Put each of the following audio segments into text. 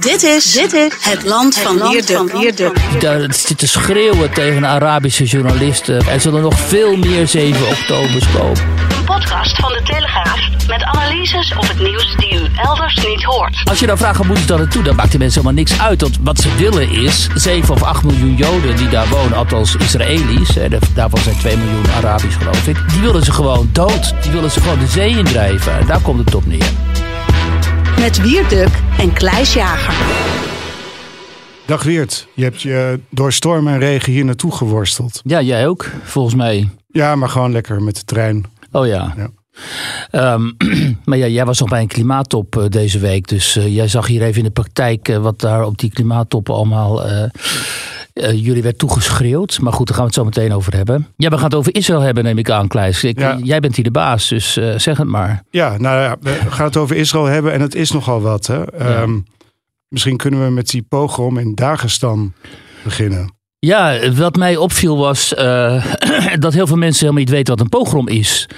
Dit is, dit is het land van Wierduk. Daar zit te schreeuwen tegen Arabische journalisten. Er zullen nog veel meer 7 oktobers komen. Een podcast van de Telegraaf met analyses op het nieuws die u elders niet hoort. Als je dan vraagt, hoe moet het dan naartoe? Dan maakt die mensen helemaal niks uit. Want wat ze willen is 7 of 8 miljoen Joden die daar wonen, althans Israëli's. hè, Daarvan zijn 2 miljoen Arabisch geloof ik. Die willen ze gewoon dood. Die willen ze gewoon de zee indrijven. En daar komt het op neer. Met Wierduk en Kleis Jager. Dag Weert, je hebt je door storm en regen hier naartoe geworsteld. Ja, jij ook, volgens mij. Ja, maar gewoon lekker met de trein. Oh ja. Ja. Ehm, maar ja, jij was nog bij een klimaattop eh, deze week. Dus eh, jij zag hier even in de praktijk eh, wat daar op die klimaattoppen allemaal eh, eh, jullie werd toegeschreeuwd. Maar goed, daar gaan we het zo meteen over hebben. Ja, we gaan het over Israël hebben, neem ik aan, Kleis. Ik, Ja. Jij bent hier de baas, dus eh, zeg het maar. Ja, nou ja, we gaan het over Israël hebben en het is nogal wat. Hè? Ehm, misschien kunnen we met die pogrom in Dagestan beginnen. Ja, wat mij opviel was eh, dat heel veel mensen helemaal niet weten wat een pogrom is.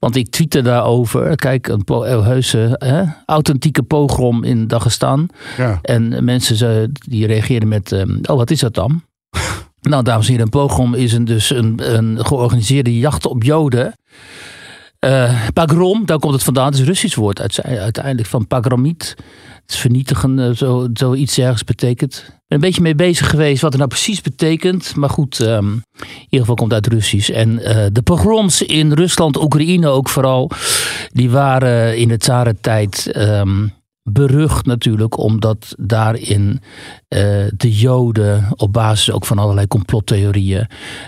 Want ik tweette daarover. Kijk, een eh, heuse, hè, authentieke pogrom in Dagestan. Ja, En mensen ze, die reageerden met, ehm, oh wat is dat dan? nou, dames en heren, een pogrom is een, dus een, een georganiseerde jacht op Joden. Eh pagrom, daar komt het vandaan. Het is een Russisch woord uite- uiteindelijk van pagromiet. Het is vernietigen, eh, zo, zoiets ergens betekent. Een beetje mee bezig geweest wat het nou precies betekent. Maar goed, ehm, in ieder geval komt uit Russisch. En eh, de pogroms in Rusland, Oekraïne ook vooral, die waren in de tsarentijd ehm berucht natuurlijk, omdat daarin eh, de Joden op basis ook van allerlei complottheorieën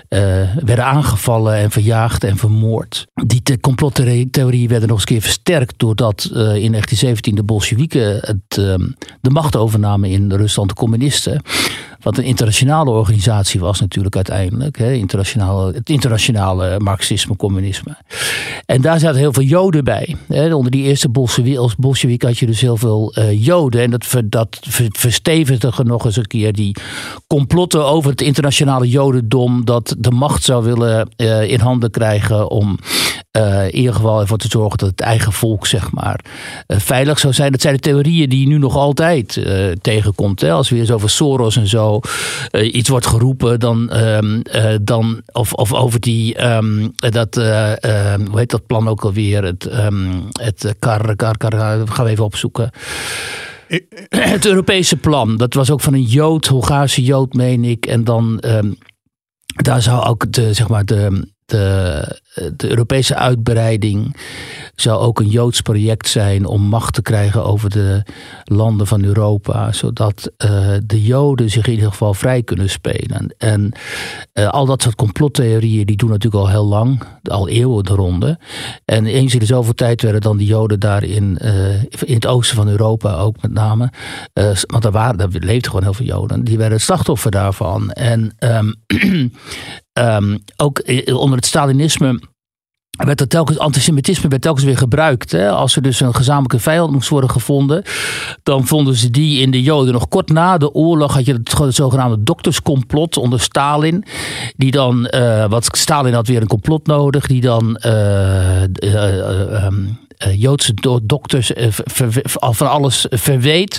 eh, werden aangevallen en verjaagd en vermoord. Die complottheorieën werden nog eens een keer versterkt doordat eh, in 1917 de Bolsjewieken ehm, de macht overnamen in Rusland, de communisten. Wat een internationale organisatie was natuurlijk uiteindelijk. Hè, het internationale marxisme, communisme. En daar zaten heel veel Joden bij. Hè. Onder die eerste Bolsjewik had je dus heel veel eh, Joden. En dat, dat ver- verstevigde nog eens een keer die complotten over het internationale Jodendom. Dat de macht zou willen eh, in handen krijgen om eh, in ieder geval ervoor te zorgen dat het eigen volk zeg maar veilig zou zijn. Dat zijn de theorieën die je nu nog altijd tegenkomt. Hè. Als weer eens over Soros en zo eh, iets wordt geroepen, dan, ehm, eh, dan of, of over die ehm, dat eh, ehm, hoe heet dat plan ook alweer? Het, het kar, kar, kar, gaan we even opzoeken. Het Europese plan, dat was ook van een Jood, Hongaarse Jood, meen ik. En dan daar zou ook de, zeg maar de, de, de Europese uitbreiding zou ook een Joods project zijn om macht te krijgen over de landen van Europa, zodat eh, de Joden zich in ieder geval vrij kunnen spelen. En eh, al dat soort complottheorieën, die doen natuurlijk al heel lang, al eeuwen de ronde. En eens in de zoveel tijd werden dan die Joden daar in, eh, in het oosten van Europa ook met name, eh, want daar, waren, daar leefden gewoon heel veel Joden, die werden het slachtoffer daarvan. En ehm, ehm, ook eh, onder het Stalinisme werd er telkens, antisemitisme werd telkens weer gebruikt. Hè? Als er dus een gezamenlijke vijand moest worden gevonden, dan vonden ze die in de Joden. Nog kort na de oorlog had je het, zogenaamde dokterscomplot onder Stalin. Die dan, eh, wat Stalin had weer een complot nodig, die dan eh, eh, eh, ehm, eh, Joodse do- dokters eh, van alles verweet.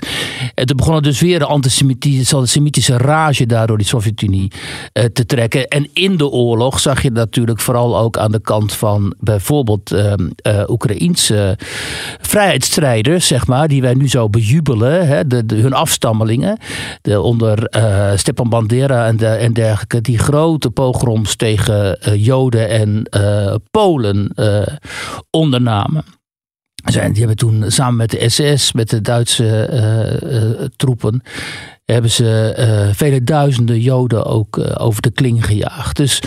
En toen begon er dus weer een antisemitische, rage daardoor die Sovjet-Unie eh, te trekken. En in de oorlog zag je natuurlijk vooral ook aan de kant van bijvoorbeeld ehm, eh Oekraïense vrijheidsstrijders, zeg maar, die wij nu zo bejubelen, hè, de, de- hun afstammelingen, de, onder eh Stepan Bandera en, de, en dergelijke, die grote pogroms tegen eh, Joden en eh, Polen eh, ondernamen. Zijn, die hebben toen samen met de SS, met de Duitse eh, eh, troepen, hebben ze eh, vele duizenden Joden ook over de kling gejaagd. Dus,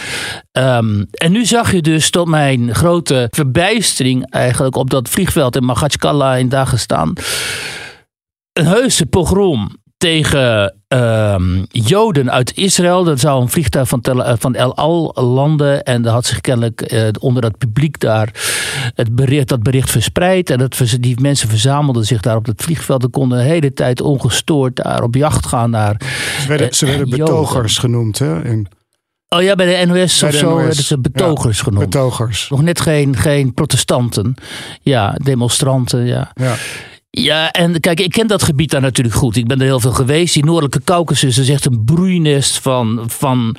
ehm, en nu zag je dus tot mijn grote verbijstering eigenlijk op dat vliegveld in Magachkala in Dagestan een heuse pogrom tegen ehm, Joden uit Israël. Dat zou een vliegtuig van, Tel, eh, van El Al landen. En daar had zich kennelijk eh, onder dat publiek daar het bericht, dat bericht verspreid. En dat, die mensen verzamelden zich daar op het vliegveld. En konden de hele tijd ongestoord daar op jacht gaan naar... Ze werden, ze werden Joden. betogers genoemd, hè? In Oh ja, bij de NOS Bij of de zo NOS, werden ze betogers ja, genoemd. betogers. Nog net geen, geen protestanten. Ja, demonstranten, ja. Ja. Ja, en kijk, ik ken dat gebied daar natuurlijk goed. Ik ben er heel veel geweest. Die Noordelijke Caucasus is echt een broeinest van, van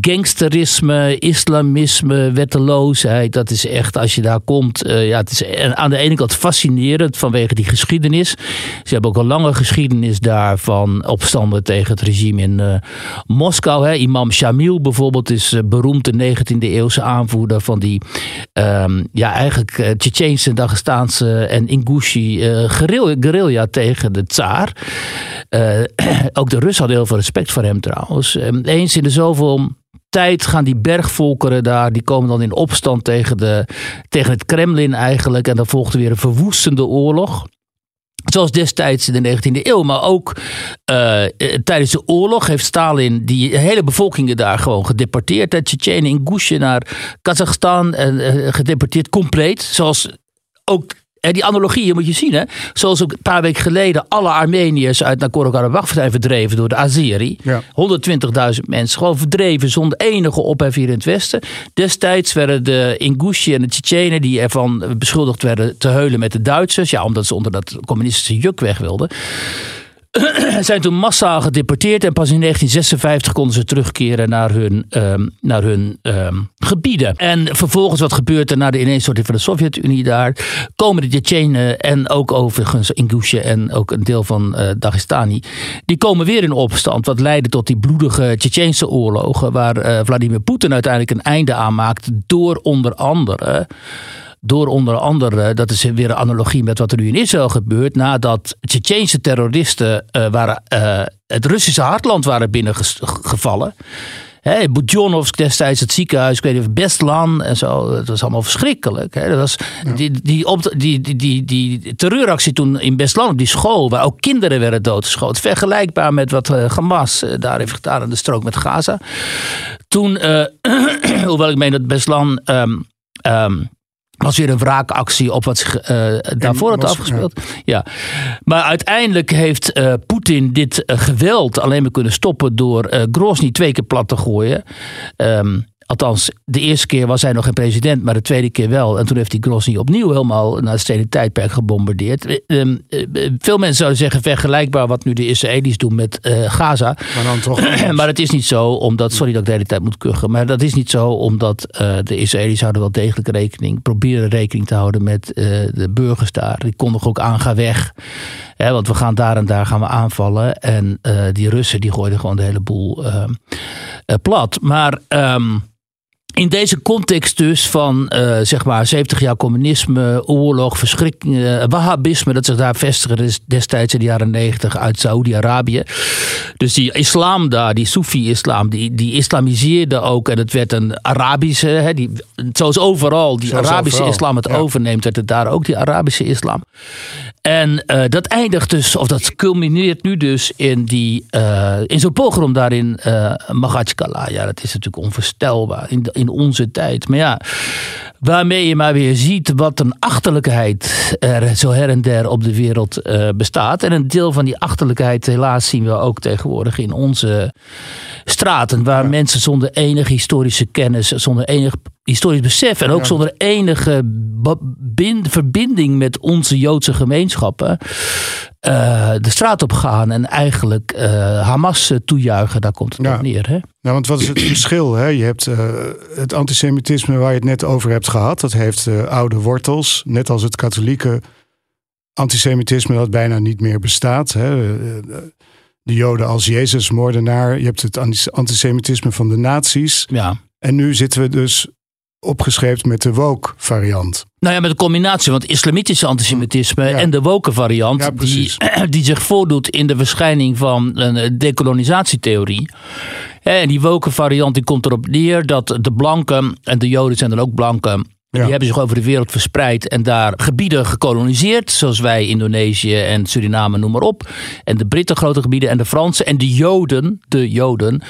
gangsterisme, islamisme, wetteloosheid. Dat is echt, als je daar komt, uh, ja, het is aan de ene kant fascinerend vanwege die geschiedenis. Ze hebben ook een lange geschiedenis daar van opstanden tegen het regime in uh, Moskou. Hè. Imam Shamil bijvoorbeeld is uh, beroemd, de 19e eeuwse aanvoerder van die, um, ja, eigenlijk uh, Tsjetsjeense, Dagestaanse en Ingushi guerrilla tegen de tsaar. ook de Russen hadden heel veel respect voor hem trouwens. Um, eens in de zoveel tijd gaan die bergvolkeren daar, die komen dan in opstand tegen, de, tegen het Kremlin eigenlijk. En dan volgt er weer een verwoestende oorlog. Zoals destijds in de 19e eeuw, maar ook uh, tijdens de oorlog heeft Stalin die hele bevolkingen daar gewoon gedeporteerd. Uit Tsjetsjenen, Ingusje naar Kazachstan en gedeporteerd compleet. Zoals ook en die analogieën moet je zien, hè? Zoals ook een paar weken geleden alle Armeniërs uit Nagorno-Karabakh zijn verdreven door de Azeri. Ja. 120.000 mensen gewoon verdreven zonder enige ophef hier in het Westen. Destijds werden de Ingushi en de Tsjetsjenen die ervan beschuldigd werden te heulen met de Duitsers. Ja, omdat ze onder dat communistische juk weg wilden. zijn toen massaal gedeporteerd en pas in 1956 konden ze terugkeren naar hun, um, naar hun um, gebieden. En vervolgens, wat gebeurt er na de ineenstorting van de Sovjet-Unie daar? Komen de Tsjetsjenen en ook overigens Ingusje en ook een deel van uh, Dagestani, die komen weer in opstand. Wat leidde tot die bloedige Tsjetsjense oorlogen, waar uh, Vladimir Poetin uiteindelijk een einde aan maakt door onder andere door onder andere, dat is weer een analogie met wat er nu in Israël gebeurt, nadat Tsjetsjeense terroristen uh, waren, uh, het Russische hartland waren binnengevallen. Hey, Budjonovsk destijds, het ziekenhuis, ik weet niet, Bestlan en zo. Dat was allemaal verschrikkelijk. Hè. Dat was die, die, op, die, die, die, die terreuractie toen in Bestlan op die school, waar ook kinderen werden doodgeschoten. Vergelijkbaar met wat uh, Hamas uh, daar heeft gedaan in de strook met Gaza. Toen, uh, hoewel ik meen dat Bestlan. Um, um, was weer een wraakactie op wat zich uh, daarvoor had afgespeeld. Ja. Maar uiteindelijk heeft uh, Poetin dit uh, geweld alleen maar kunnen stoppen door Grozny twee keer plat te gooien. Um, Althans, de eerste keer was hij nog geen president, maar de tweede keer wel. En toen heeft hij Grozny opnieuw helemaal naar het stedelijk tijdperk gebombardeerd. Ehm, veel mensen zouden zeggen vergelijkbaar wat nu de Israëli's doen met uh, Gaza. Maar dan toch. maar het is niet zo, omdat, sorry dat ik de hele tijd moet kuchen, maar dat is niet zo omdat uh, de Israëli's houden wel degelijk rekening, proberen rekening te houden met uh, de burgers daar. Die kondigen ook aan, ga weg. Ja, want we gaan daar en daar gaan we aanvallen. En die Russen die gooiden gewoon de hele boel ehm, plat. Maar... Um, in deze context dus van uh, zeg maar 70 jaar communisme, oorlog, verschrikkingen, uh, wahhabisme, dat zich daar vestigde destijds in de jaren 90 uit Saoedi-Arabië. Dus die islam daar, die Soefi-islam, die, die islamiseerde ook en het werd een Arabische, hè, die, zoals overal die zoals Arabische overal. islam het ja. overneemt, werd het daar ook die Arabische islam. En uh, dat eindigt dus, of dat culmineert nu dus in, die, in zo'n pogrom daar in Magachkala. Ja, dat is natuurlijk onvoorstelbaar. In, in onze tijd. Maar ja, waarmee je maar weer ziet wat een achterlijkheid er zo her en der op de wereld uh, bestaat. En een deel van die achterlijkheid, helaas, zien we ook tegenwoordig in onze straten. Waar ja. mensen zonder enige historische kennis, zonder enig historisch besef en ook ja. zonder enige verbinding met onze Joodse gemeenschappen uh, de straat op gaan en eigenlijk uh, Hamas toejuichen. Daar komt het ja. op neer. Hè? Nou, want wat is het verschil? Hè? Je hebt het antisemitisme waar je het net over hebt gehad. Dat heeft oude wortels. Net als het katholieke antisemitisme dat bijna niet meer bestaat. Hè? De Joden als Jezusmoordenaar. Je hebt het antisemitisme van de nazi's. Ja. En nu zitten we dus opgeschreven met de woke variant. Nou ja, met een combinatie van islamitische antisemitisme ja. en de woke variant, ja, die, die zich voordoet in de verschijning van een decolonisatietheorie. En die woke variant die komt erop neer dat de blanken, en de joden zijn dan ook blanken, ja. Die hebben zich over de wereld verspreid en daar gebieden gekoloniseerd. Zoals wij, Indonesië en Suriname, noem maar op. En de Britten grote gebieden en de Fransen. En de Joden, de Joden,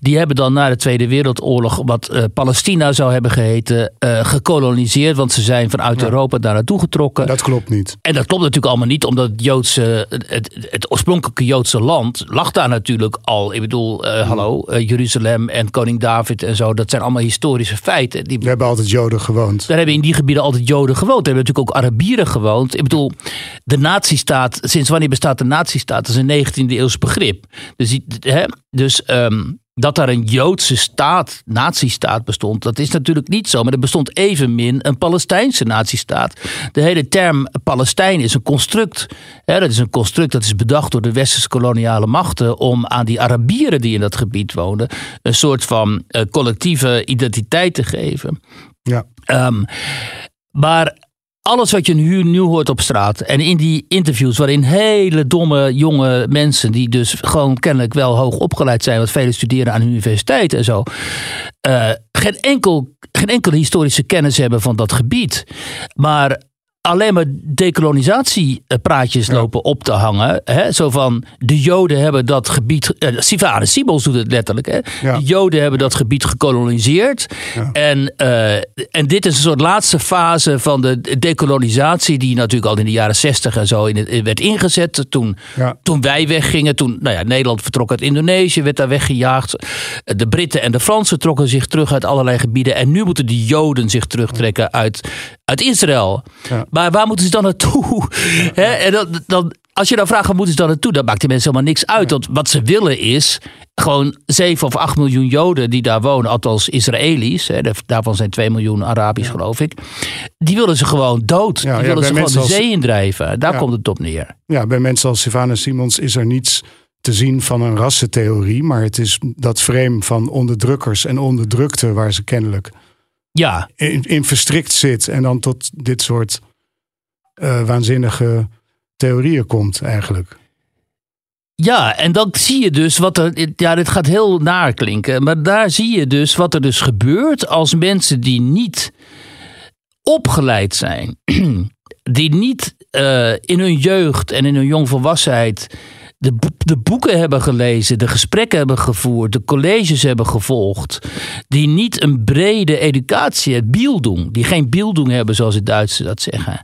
die hebben dan na de Tweede Wereldoorlog, wat uh, Palestina zou hebben geheten, uh, gekoloniseerd. Want ze zijn vanuit ja. Europa daar naartoe getrokken. Dat klopt niet. En dat klopt natuurlijk allemaal niet, omdat het, Joodse, het, het oorspronkelijke Joodse land lag daar natuurlijk al. Ik bedoel, uh, hallo, Jeruzalem en koning David en zo. Dat zijn allemaal historische feiten. Die... We hebben altijd Joden gewoond. Gewoond. Daar hebben in die gebieden altijd Joden gewoond. Daar hebben natuurlijk ook Arabieren gewoond. Ik bedoel, de nazistaat, sinds wanneer bestaat de nazistaat? Dat is een 19e eeuwse begrip. Dus, hè, dus ehm, dat daar een Joodse staat, nazistaat bestond, dat is natuurlijk niet zo. Maar er bestond evenmin een Palestijnse nazistaat. De hele term Palestijn is een construct. Hè, dat is een construct dat is bedacht door de westerse koloniale machten om aan die Arabieren die in dat gebied woonden een soort van eh, collectieve identiteit te geven. Ja. Um, maar alles wat je nu, hoort op straat en in die interviews waarin hele domme jonge mensen die dus gewoon kennelijk wel hoog opgeleid zijn, wat velen studeren aan de universiteit en zo, uh, geen, enkel, geen enkele historische kennis hebben van dat gebied. Maar alleen maar decolonisatiepraatjes lopen op te hangen. Hè? Zo van, de Joden hebben dat gebied... Uh, Sivane Sibels doet het letterlijk. Hè? De Joden hebben dat gebied gekoloniseerd. En, uh, en dit is een soort laatste fase van de decolonisatie... die natuurlijk al in de jaren zestig en zo in het, werd ingezet. Toen, toen wij weggingen, toen nou ja, Nederland vertrok uit Indonesië... werd daar weggejaagd. De Britten en de Fransen trokken zich terug uit allerlei gebieden. En nu moeten de Joden zich terugtrekken uit, uit Israël. Ja. Maar waar moeten ze dan naartoe? en dan, dan, als je dan vraagt, waar moeten ze dan naartoe? Dan maakt die mensen helemaal niks uit. Want wat ze willen is gewoon 7 of 8 miljoen Joden die daar wonen, althans Israëli's. Daarvan zijn 2 miljoen Arabisch, geloof ik. Die willen ze gewoon dood. die willen ze gewoon de zee indrijven. Daar komt het op neer. Ja, bij mensen als Sylvana Simons is er niets te zien van een rassentheorie. Maar het is dat frame van onderdrukkers en onderdrukte waar ze kennelijk ja. in, in verstrikt zit. En dan tot dit soort uh, waanzinnige theorieën komt eigenlijk. Ja, en dan zie je dus wat er. Ja, dit gaat heel naar klinken. Maar daar zie je dus wat er dus gebeurt als mensen die niet opgeleid zijn. Die niet uh, in hun jeugd en in hun jongvolwassenheid de, de boeken hebben gelezen, de gesprekken hebben gevoerd, de colleges hebben gevolgd, die niet een brede educatie, het doen, die geen doen hebben zoals de Duitsers dat zeggen,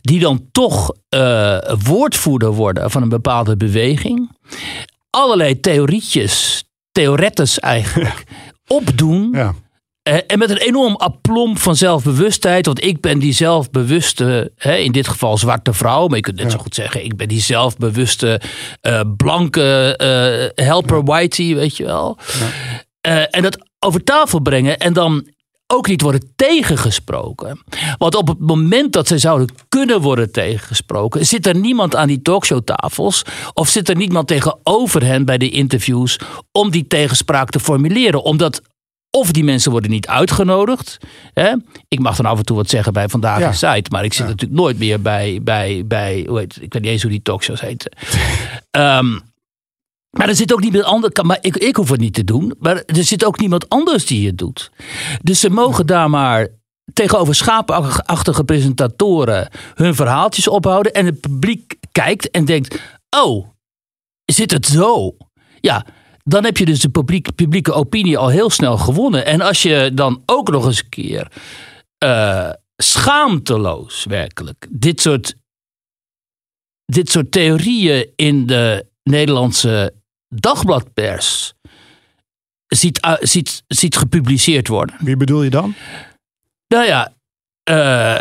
die dan toch uh, woordvoerder worden van een bepaalde beweging, allerlei theorietjes, theoretes eigenlijk, opdoen. Ja. Eh, en met een enorm aplomb van zelfbewustheid. Want ik ben die zelfbewuste, hè, in dit geval zwarte vrouw. Maar je kunt net zo goed zeggen, ik ben die zelfbewuste uh, blanke uh, helper whitey, weet je wel. Ja. en dat over tafel brengen en dan ook niet worden tegengesproken. Want op het moment dat ze zouden kunnen worden tegengesproken, zit er niemand aan die talkshowtafels of zit er niemand tegenover hen bij de interviews om die tegenspraak te formuleren. Omdat of die mensen worden niet uitgenodigd. Hè? Ik mag dan af en toe wat zeggen bij Vandaag ja. Site. Maar ik zit natuurlijk nooit meer bij, bij, bij hoe heet, ik weet niet eens hoe die talkshows heten. um, maar er zit ook niemand anders. Maar ik, ik hoef het niet te doen. Maar er zit ook niemand anders die het doet. Dus ze mogen daar maar tegenover schaapachtige presentatoren hun verhaaltjes ophouden. En het publiek kijkt en denkt: Oh, zit het zo? Ja, dan heb je dus de publiek, publieke opinie al heel snel gewonnen. En als je dan ook nog eens een keer uh, schaamteloos werkelijk dit soort, dit soort theorieën in de Nederlandse dagbladpers ziet, uh, ziet, ziet gepubliceerd worden. Wie bedoel je dan? Nou ja, uh,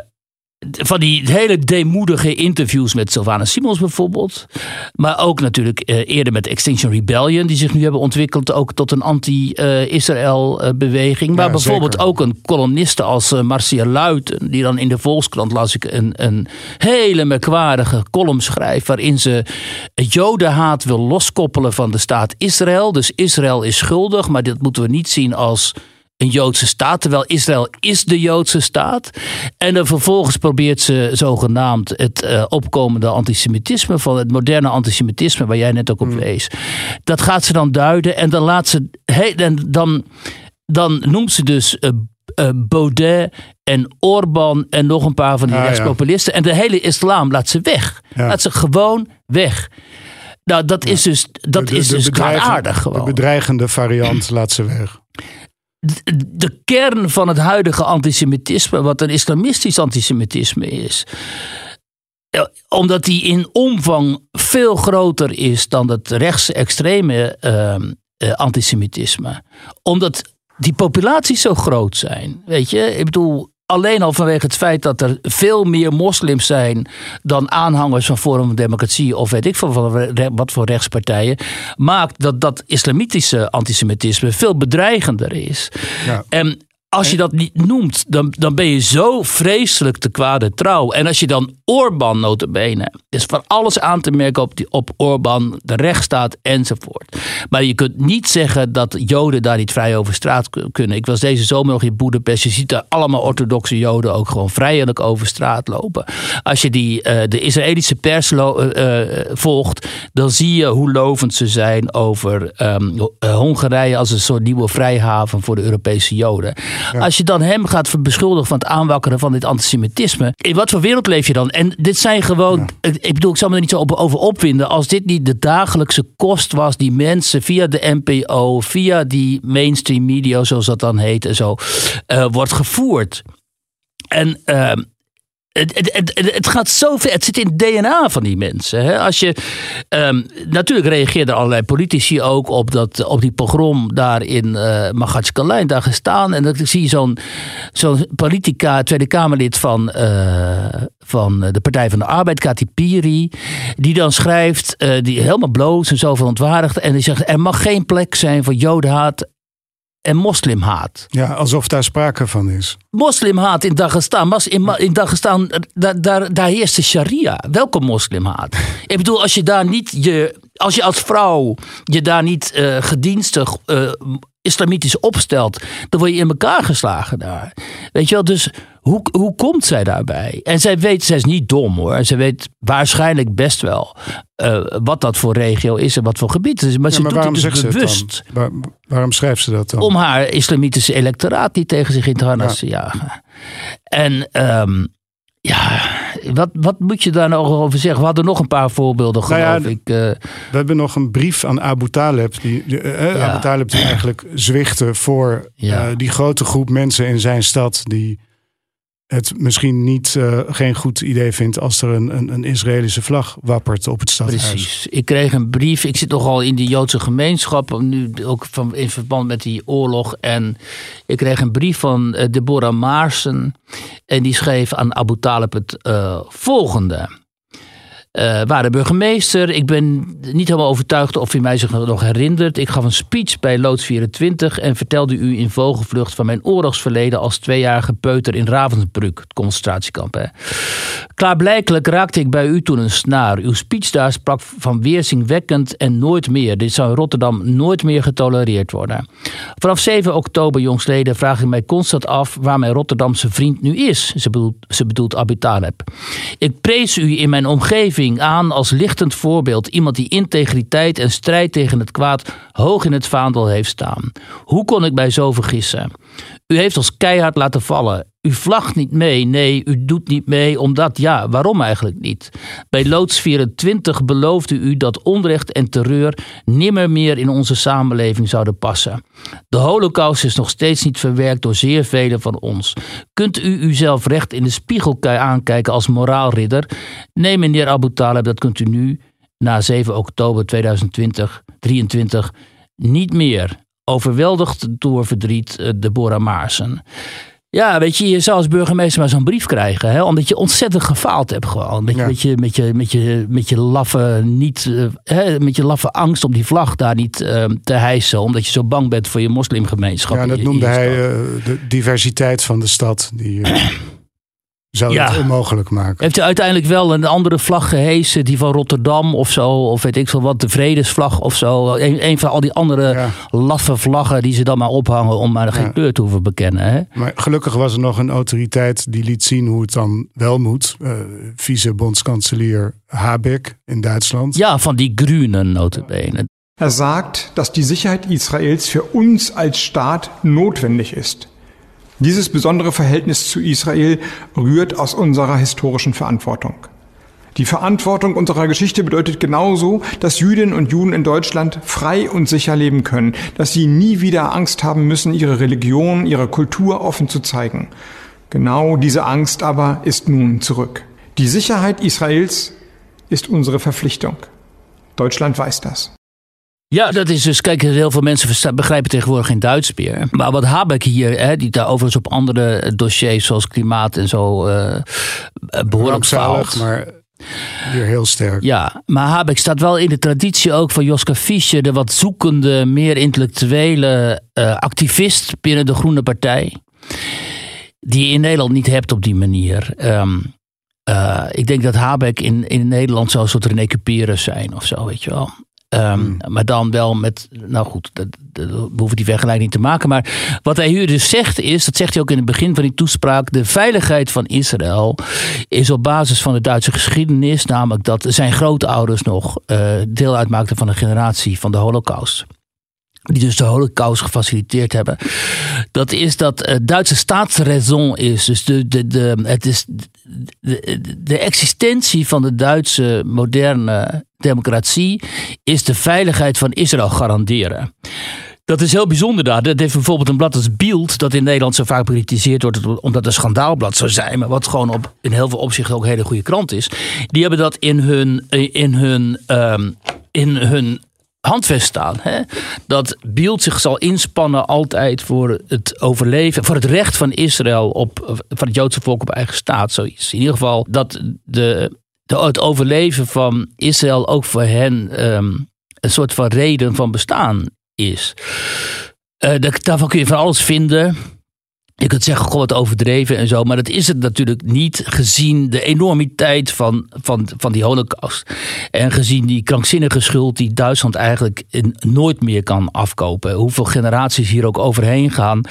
van die hele deemoedige interviews met Sylvana Simons bijvoorbeeld. Maar ook natuurlijk eh, eerder met Extinction Rebellion, die zich nu hebben ontwikkeld ook tot een anti-Israël-beweging. maar bijvoorbeeld ook een koloniste als uh, Marcia Luiten, die dan in de Volkskrant las ik een, een hele merkwaardige column schrijft. waarin ze jodenhaat wil loskoppelen van de staat Israël. Dus Israël is schuldig, maar dit moeten we niet zien als een Joodse staat, terwijl Israël is de Joodse staat. En dan vervolgens probeert ze zogenaamd het uh, opkomende antisemitisme, van het moderne antisemitisme, waar jij net ook op hmm. wees. Dat gaat ze dan duiden en dan laat ze. en dan, dan noemt ze dus uh, uh, Baudet en Orbán en nog een paar van die ah, rechtspopulisten. En de hele islam laat ze weg. Laat ze gewoon weg. Nou, dat is dus, dat is dus aardig gewoon. De bedreigende variant laat ze weg de kern van het huidige antisemitisme, wat een islamistisch antisemitisme is, omdat die in omvang veel groter is dan het rechtsextreme uh, antisemitisme. Omdat die populaties zo groot zijn. Weet je, ik bedoel, Alleen al vanwege het feit dat er veel meer moslims zijn dan aanhangers van Forum voor Democratie of weet ik veel wat voor rechtspartijen, maakt dat dat islamitische antisemitisme veel bedreigender is. Ja. En als je dat niet noemt, dan, dan ben je zo vreselijk te kwade trouw. En als je dan Orbán notabene, is van alles aan te merken op, die, op Orbán, de rechtsstaat enzovoort. Maar je kunt niet zeggen dat Joden daar niet vrij over straat kunnen. Ik was deze zomer nog in Boedapest. Je ziet daar allemaal orthodoxe Joden ook gewoon vrijelijk over straat lopen. Als je die, uh, de Israëlische pers uh, volgt, dan zie je hoe lovend ze zijn over um, Hongarije als een soort nieuwe vrijhaven voor de Europese Joden. Als je dan hem gaat beschuldigen van het aanwakkeren van dit antisemitisme. In wat voor wereld leef je dan? En dit zijn gewoon. Ik bedoel, ik zal me er niet zo over opwinden. Als dit niet de dagelijkse kost was die mensen via de NPO, via die mainstream media, zoals dat dan heet en zo, uh, wordt gevoerd. En uh, het, het, het, gaat zo ver. Het zit in het DNA van die mensen. Hè? Als je, um, natuurlijk reageerden allerlei politici ook op, dat, op die pogrom daar in uh, daar gestaan. En dan zie je zo'n zo'n politica, Tweede Kamerlid van, uh, van de Partij van de Arbeid, Kati Piri. Die dan schrijft, uh, die helemaal bloos en zo verontwaardigd. En die zegt, er mag geen plek zijn voor jodenhaat en moslimhaat. Ja, alsof daar sprake van is. Moslimhaat in Dagestan. In, in Dagestan, daar, daar, daar heerst de sharia. Welke moslimhaat? Ik bedoel, als je daar niet je. Als je als vrouw je daar niet uh, gedienstig uh, islamitisch opstelt, dan word je in elkaar geslagen daar. Weet je wel, dus hoe, hoe komt zij daarbij? En zij weet, zij is niet dom hoor. Ze weet waarschijnlijk best wel uh, wat dat voor regio is en wat voor gebied het is. Maar ja, ze maar doet het dus bewust. Waar, waarom schrijft ze dat dan? Om haar islamitische electoraat niet tegen zich in te harnas te jagen. En um, ja, wat, wat moet je daar nog over zeggen? We hadden nog een paar voorbeelden, geloof nou ja, ik. Uh, we hebben nog een brief aan Abu Talib. Die, uh, ja. Abu Talib die eigenlijk zwichtte voor ja. die grote groep mensen in zijn stad... die het misschien niet uh, geen goed idee vindt als er een, een, een, Israëlische vlag wappert op het stadhuis. Precies. Ik kreeg een brief. Ik zit nogal in die Joodse gemeenschap, nu ook van, in verband met die oorlog. En ik kreeg een brief van uh, Deborah Maarsen. En die schreef aan Abu Talib het uh, volgende. Uh, waar burgemeester. Ik ben niet helemaal overtuigd of u mij zich nog herinnert. Ik gaf een speech bij Loods 24 en vertelde u in vogelvlucht van mijn oorlogsverleden als tweejarige peuter in Ravensbrück, het concentratiekamp. Hè. Klaarblijkelijk raakte ik bij u toen een snaar. Uw speech daar sprak van weerzingwekkend en nooit meer. Dit zou in Rotterdam nooit meer getolereerd worden. Vanaf 7 oktober jongsleden vraag ik mij constant af waar mijn Rotterdamse vriend nu is. Ze bedoelt, ze bedoelt Abu. Ik prees u in mijn omgeving aan als lichtend voorbeeld. Iemand die integriteit en strijd tegen het kwaad hoog in het vaandel heeft staan. Hoe kon ik mij zo vergissen? U heeft ons keihard laten vallen. U vlagt niet mee. Nee, u doet niet mee omdat, ja, waarom eigenlijk niet? Bij Loods 24 beloofde u dat onrecht en terreur nimmer meer in onze samenleving zouden passen. De holocaust is nog steeds niet verwerkt door zeer velen van ons. Kunt u uzelf recht in de spiegel aankijken als moraalridder? Nee, meneer Abu Talib, dat kunt u nu, na 7 oktober 2020, 23, niet meer. Overweldigd door verdriet, eh, Deborah Maarsen. Ja, weet je, je zou als burgemeester maar zo'n brief krijgen. Hè? Omdat je ontzettend gefaald hebt gewoon. Met, ja. met, je, met, je, met, je, met je laffe niet, uh, hè, met je laffe angst om die vlag daar niet uh, te hijsen. Omdat je zo bang bent voor je moslimgemeenschap. Ja, dat noemde hij uh, de diversiteit van de stad. Die, zou ja. het onmogelijk maken. Heeft hij uiteindelijk wel een andere vlag gehesen, die van Rotterdam of zo, of weet ik veel wat, de vredesvlag of zo. Een, een van al die andere ja. laffe vlaggen die ze dan maar ophangen om maar geen ja. kleur te hoeven bekennen. Hè? Maar gelukkig was er nog een autoriteit die liet zien hoe het dan wel moet. Uh, Vice-bondskanselier Habeck in Duitsland. Ja, van die Grünen notabene. Er sagt, dass die Sicherheit Israels für uns als Staat notwendig ist. Dieses besondere Verhältnis zu Israel rührt aus unserer historischen Verantwortung. Die Verantwortung unserer Geschichte bedeutet genauso, dass Jüdinnen und Juden in Deutschland frei und sicher leben können, dass sie nie wieder Angst haben müssen, ihre Religion, ihre Kultur offen zu zeigen. Genau diese Angst aber ist nun zurück. Die Sicherheit Israels ist unsere Verpflichtung. Deutschland weiß das. Ja, dat is dus, kijk, heel veel mensen begrijpen tegenwoordig geen Duits meer. Maar wat Habeck hier, hè, die daar overigens op andere dossiers zoals klimaat en zo eh, behoorlijk Rampzalig, faalt. maar weer heel sterk. Ja, maar Habeck staat wel in de traditie ook van Joska Fischer, de wat zoekende, meer intellectuele eh, activist binnen de Groene Partij. Die je in Nederland niet hebt op die manier. Ehm, eh, ik denk dat Habeck in, in Nederland zou een soort René Cuperus zijn of zo, weet je wel. Ehm, Maar dan wel met, nou goed, dat, dat- we hoeven die vergelijking niet te maken. Maar wat hij hier dus zegt is, dat zegt hij ook in het begin van die toespraak, de veiligheid van Israël is op basis van de Duitse geschiedenis, namelijk dat zijn grootouders nog eh, deel uitmaakten van de generatie van de Holocaust. Die dus de Holocaust gefaciliteerd hebben. Dat is dat eh, Duitse staatsraison is. Dus de, de, de, het is de, de existentie van de Duitse moderne democratie is de veiligheid van Israël garanderen. Dat is heel bijzonder daar. Dat heeft bijvoorbeeld een blad als Bild, dat in Nederland zo vaak bekritiseerd wordt omdat het een schandaalblad zou zijn, maar wat gewoon op, in heel veel opzichten ook een hele goede krant is. Die hebben dat in hun, in hun, ehm, in hun handvest staan. Hè? Dat Bild zich zal inspannen altijd voor het overleven, voor het recht van Israël op, van het Joodse volk op eigen staat. Zoiets. In ieder geval dat de, het overleven van Israël ook voor hen ehm, een soort van reden van bestaan is. Daar- daarvan kun je van alles vinden. Je kunt zeggen, goh, wat overdreven en zo. Maar dat is het natuurlijk niet gezien de enormiteit van, van, van die holocaust. En gezien die krankzinnige schuld die Duitsland eigenlijk nooit meer kan afkopen. Hoeveel generaties hier ook overheen gaan.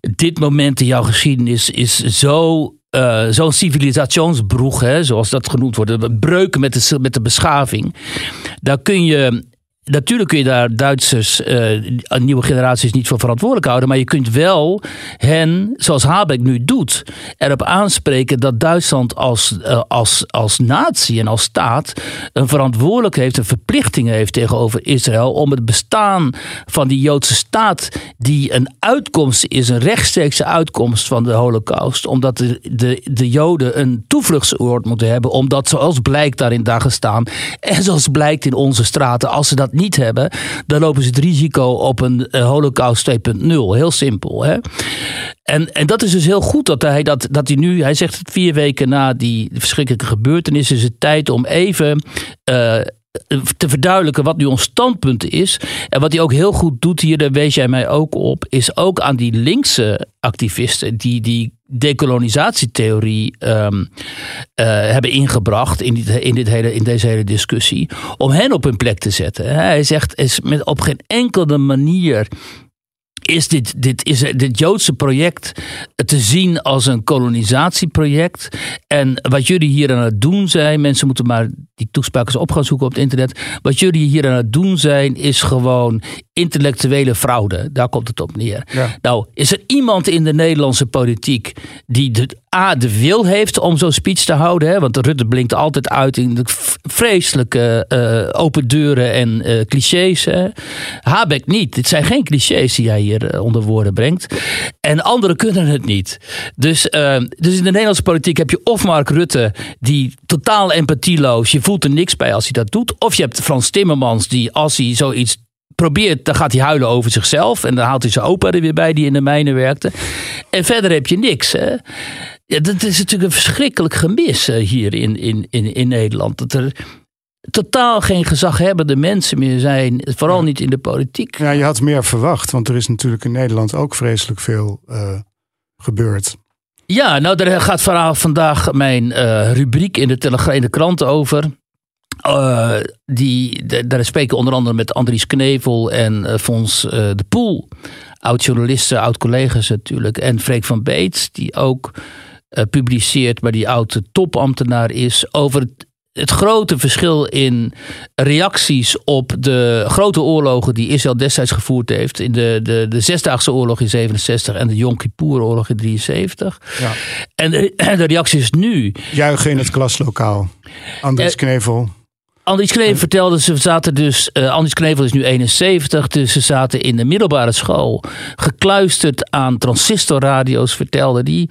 Dit moment in jouw geschiedenis is zo... eh, Zo'n civilisationsbroeg, hè, zoals dat genoemd wordt. Breuken met de, met de beschaving. Daar kun je Natuurlijk kun je daar Duitsers, eh, nieuwe generaties niet voor verantwoordelijk houden. Maar je kunt wel hen, zoals Habeck nu doet, erop aanspreken dat Duitsland als, eh, als, als natie en als staat een verantwoordelijkheid heeft, een verplichting heeft tegenover Israël. om het bestaan van die Joodse staat, die een uitkomst is, een rechtstreekse uitkomst van de Holocaust. Omdat de, de, de Joden een toevluchtsoord moeten hebben. Omdat, zoals blijkt daar in Dagestan en zoals blijkt in onze straten, als ze dat niet hebben, dan lopen ze het risico op een eh, Holocaust 2.0. Heel simpel. Hè? En, en dat is dus heel goed dat hij, dat, dat hij nu, hij zegt vier weken na die verschrikkelijke gebeurtenis, is het tijd om even. eh, te verduidelijken wat nu ons standpunt is. En wat hij ook heel goed doet hier, daar wees jij mij ook op, is ook aan die linkse activisten die die decolonisatietheorie ehm, eh, hebben ingebracht in, dit, in, dit hele, in deze hele discussie, om hen op hun plek te zetten. Hij zegt, is met op geen enkele manier is dit, dit, is dit Joodse project te zien als een kolonisatieproject. En wat jullie hier aan het doen zijn, mensen moeten maar die toespraak eens op gaan zoeken op het internet. Wat jullie hier aan het doen zijn, is gewoon intellectuele fraude. Daar komt het op neer. Ja. Nou, is er iemand in de Nederlandse politiek die de, A, de wil heeft om zo'n speech te houden? Hè? Want Rutte blinkt altijd uit in de vreselijke eh, open deuren en eh, clichés. Hè? Habeck niet. Dit zijn geen clichés die hij hier eh, onder woorden brengt. En anderen kunnen het niet. Dus, eh, dus in de Nederlandse politiek heb je of Mark Rutte, die totaal empathieloos, je voelt er niks bij als hij dat doet. Of je hebt Frans Timmermans, die als hij zoiets probeert, dan gaat hij huilen over zichzelf. En dan haalt hij zijn opa er weer bij, die in de mijnen werkte. En verder heb je niks. Hè? Ja, dat is natuurlijk een verschrikkelijk gemis eh, hier in, in, in, in Nederland. Dat er totaal geen gezaghebbende mensen meer zijn. Vooral niet in de politiek. Ja, je had meer verwacht, want er is natuurlijk in Nederland ook vreselijk veel eh, gebeurd. Ja, nou daar gaat vanavond vandaag mijn eh, rubriek in de, telegra- in de krant over. Die, de- daar spreken onder andere met Andries Knevel en Fons de Poel. Oud-journalisten, oud-collega's natuurlijk. En Freek van Beets, die ook eh, publiceert, maar die oud topambtenaar is. Over het, het grote verschil in reacties op de grote oorlogen die Israël destijds gevoerd heeft. In de, de, de Zesdaagse Oorlog in 67 en de Yom Kippur-oorlog in 73. Ja. En de, en de reactie is nu. Juichen in het klaslokaal. Andries Eh, Knevel. Andries Knevel vertelde, ze zaten dus, eh Andries Knevel is nu 71, dus ze zaten in de middelbare school gekluisterd aan transistorradio's, vertelde die.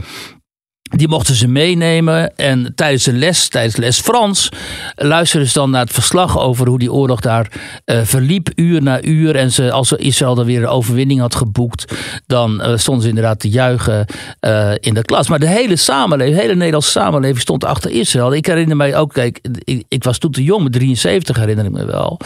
Die mochten ze meenemen en tijdens de les, tijdens les Frans, luisterden ze dan naar het verslag over hoe die oorlog daar uh, verliep, uur na uur. En ze, als Israël dan weer een overwinning had geboekt, dan uh, stonden ze inderdaad te juichen uh, in de klas. Maar de hele samenleving, de hele Nederlandse samenleving stond achter Israël. Ik herinner mij ook, kijk, ik, ik was toen te jong, met 73 herinner ik me wel.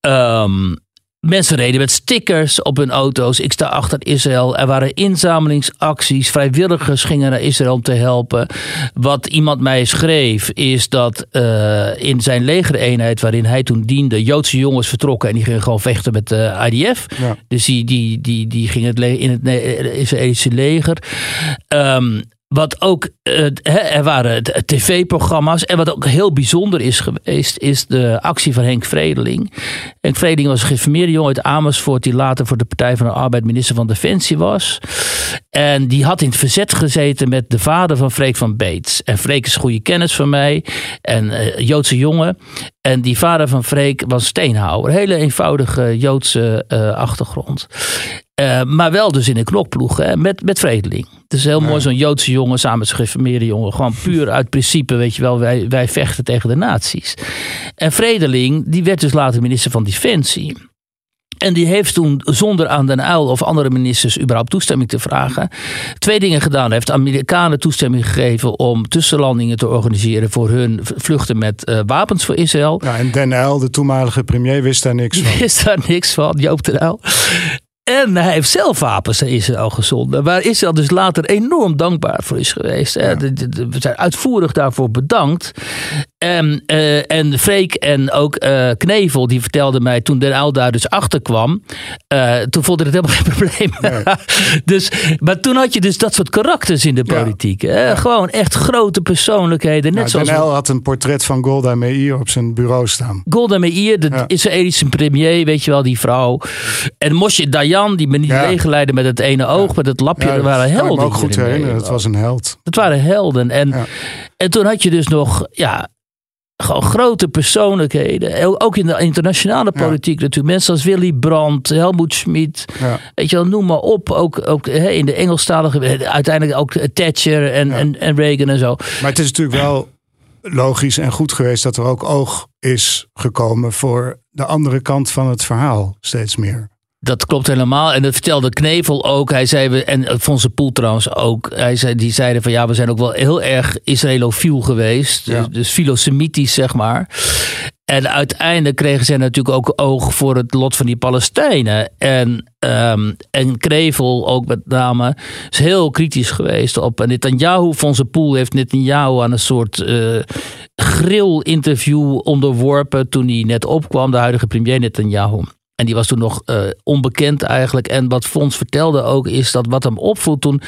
Um, Mensen reden met stickers op hun auto's. Ik sta achter Israël. Er waren inzamelingsacties. Vrijwilligers gingen naar Israël om te helpen. Wat iemand mij schreef is dat uh, in zijn legereenheid waarin hij toen diende, Joodse jongens vertrokken en die gingen gewoon vechten met de IDF. Ja. Dus die, die, die, die gingen in het Israëlische leger. Um, wat ook, uh, er waren tv-programma's. En wat ook heel bijzonder is geweest, is de actie van Henk Vredeling. Henk Vredeling was een geïnformeerde jongen uit Amersfoort, die later voor de Partij van de Arbeid minister van Defensie was. En die had in het verzet gezeten met de vader van Freek van Beets. En Freek is goede kennis van mij, en uh, Joodse jongen. En die vader van Freek was steenhouwer. Hele eenvoudige Joodse uh, achtergrond. Uh, maar wel dus in een knokploeg hè, met, met Vredeling. Het is heel mooi, zo'n Joodse jongen samen met zijn geïnformeerde jongen. Gewoon puur uit principe, weet je wel, wij, wij vechten tegen de nazi's. En Vredeling, die werd dus later minister van Defensie. En die heeft toen zonder aan Den Uil of andere ministers überhaupt toestemming te vragen. Twee dingen gedaan. Hij heeft de Amerikanen toestemming gegeven om tussenlandingen te organiseren voor hun vluchten met uh, wapens voor Israël. Ja, en Den Uil, de toenmalige premier, wist daar niks van. Wist daar niks van, Joop Den Uil. En hij heeft zelf wapens naar Israël gezonden. Waar Israël dus later enorm dankbaar voor is geweest. Ja. We zijn uitvoerig daarvoor bedankt. En, uh, en Freek en ook uh, Knevel, die vertelden mij toen Den Uyl daar dus achterkwam. Uh, toen vond ik het helemaal geen probleem. Nee. dus, maar toen had je dus dat soort karakters in de politiek. Ja. Ja. Gewoon echt grote persoonlijkheden. Net nou, zoals Den had een portret van Golda Meir op zijn bureau staan. Golda Meir, de Israëlische premier, weet je wel, die vrouw. En Moshe Dayan, die me niet leegleidde met het ene oog, met het lapje. dat waren helden. Ik ook goed herinneren, het was een held. Het waren helden. En, en toen had je dus nog, ja, gewoon grote persoonlijkheden. Ook in de internationale politiek ja. natuurlijk. Mensen als Willy Brandt, Helmoet Schmid. Ja. Weet je wel, noem maar op. Ook, ook in de Engelstalige, uiteindelijk ook Thatcher en, ja. en, en Reagan en zo. Maar het is natuurlijk wel logisch en goed geweest dat er ook oog is gekomen voor de andere kant van het verhaal steeds meer. Dat klopt helemaal. En dat vertelde Knevel ook. Hij zei, en Fonse Poel trouwens ook. Hij zei, die zeiden van ja, we zijn ook wel heel erg Israëlofiel geweest. Ja. Dus, dus filosemitisch, zeg maar. En uiteindelijk kregen ze natuurlijk ook oog voor het lot van die Palestijnen. En, um, en Krevel ook met name is heel kritisch geweest op Netanyahu. Fonse Poel heeft Netanyahu aan een soort uh, grill-interview onderworpen toen hij net opkwam, de huidige premier Netanyahu. En die was toen nog uh, onbekend eigenlijk. En wat Fons vertelde ook is dat wat hem opviel toen...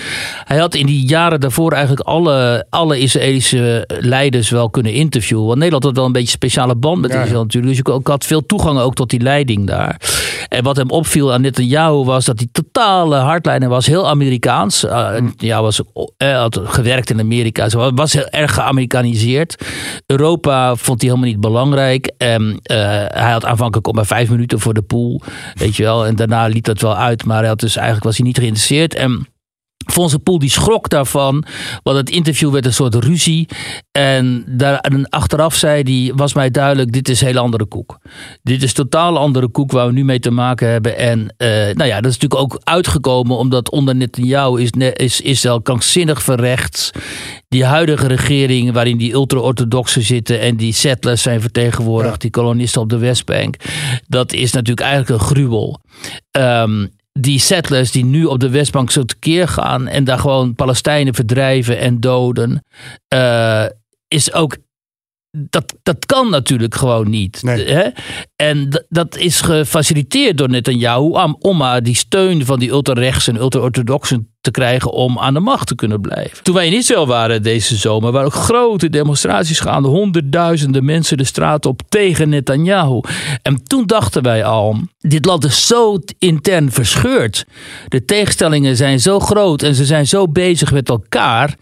Hij had in die jaren daarvoor eigenlijk alle, alle Israëlische leiders wel kunnen interviewen. Want Nederland had wel een beetje een speciale band met ja. Israël natuurlijk. Dus ik had veel toegang ook tot die leiding daar. En wat hem opviel aan Netanyahu was dat hij totale hardlijner was. Heel Amerikaans. Uh, ja, was, uh, had gewerkt in Amerika. Was heel erg geamerikaniseerd. Europa vond hij helemaal niet belangrijk. En hij had aanvankelijk op maar vijf minuten voor de pool Weet je wel. En daarna liet dat wel uit. Maar hij had dus eigenlijk was hij niet geïnteresseerd. En Fonse Poel die schrok daarvan, want het interview werd een soort ruzie. En, daar, en achteraf zei hij, was mij duidelijk, dit is een hele andere koek. Dit is totaal andere koek waar we nu mee te maken hebben. En uh, nou ja, dat is natuurlijk ook uitgekomen omdat onder Netanyahu is, is Israël krankzinnig verrechts. Die huidige regering waarin die ultra-orthodoxen zitten en die settlers zijn vertegenwoordigd, ja. die kolonisten op de Westbank. Dat is natuurlijk eigenlijk een gruwel. Um, die settlers die nu op de Westbank zo tekeer gaan en daar gewoon Palestijnen verdrijven en doden, uh, is ook. Dat, dat kan natuurlijk gewoon niet. Nee. Hè? En dat is gefaciliteerd door Netanyahu om, om maar die steun van die ultra-rechts en ultra-orthodoxen te krijgen om aan de macht te kunnen blijven. Toen wij in Israël waren deze zomer, waren ook grote demonstraties gaande. Honderdduizenden mensen de straat op tegen Netanyahu. En toen dachten wij al, dit land is zo intern verscheurd. De tegenstellingen zijn zo groot en ze zijn zo bezig met elkaar.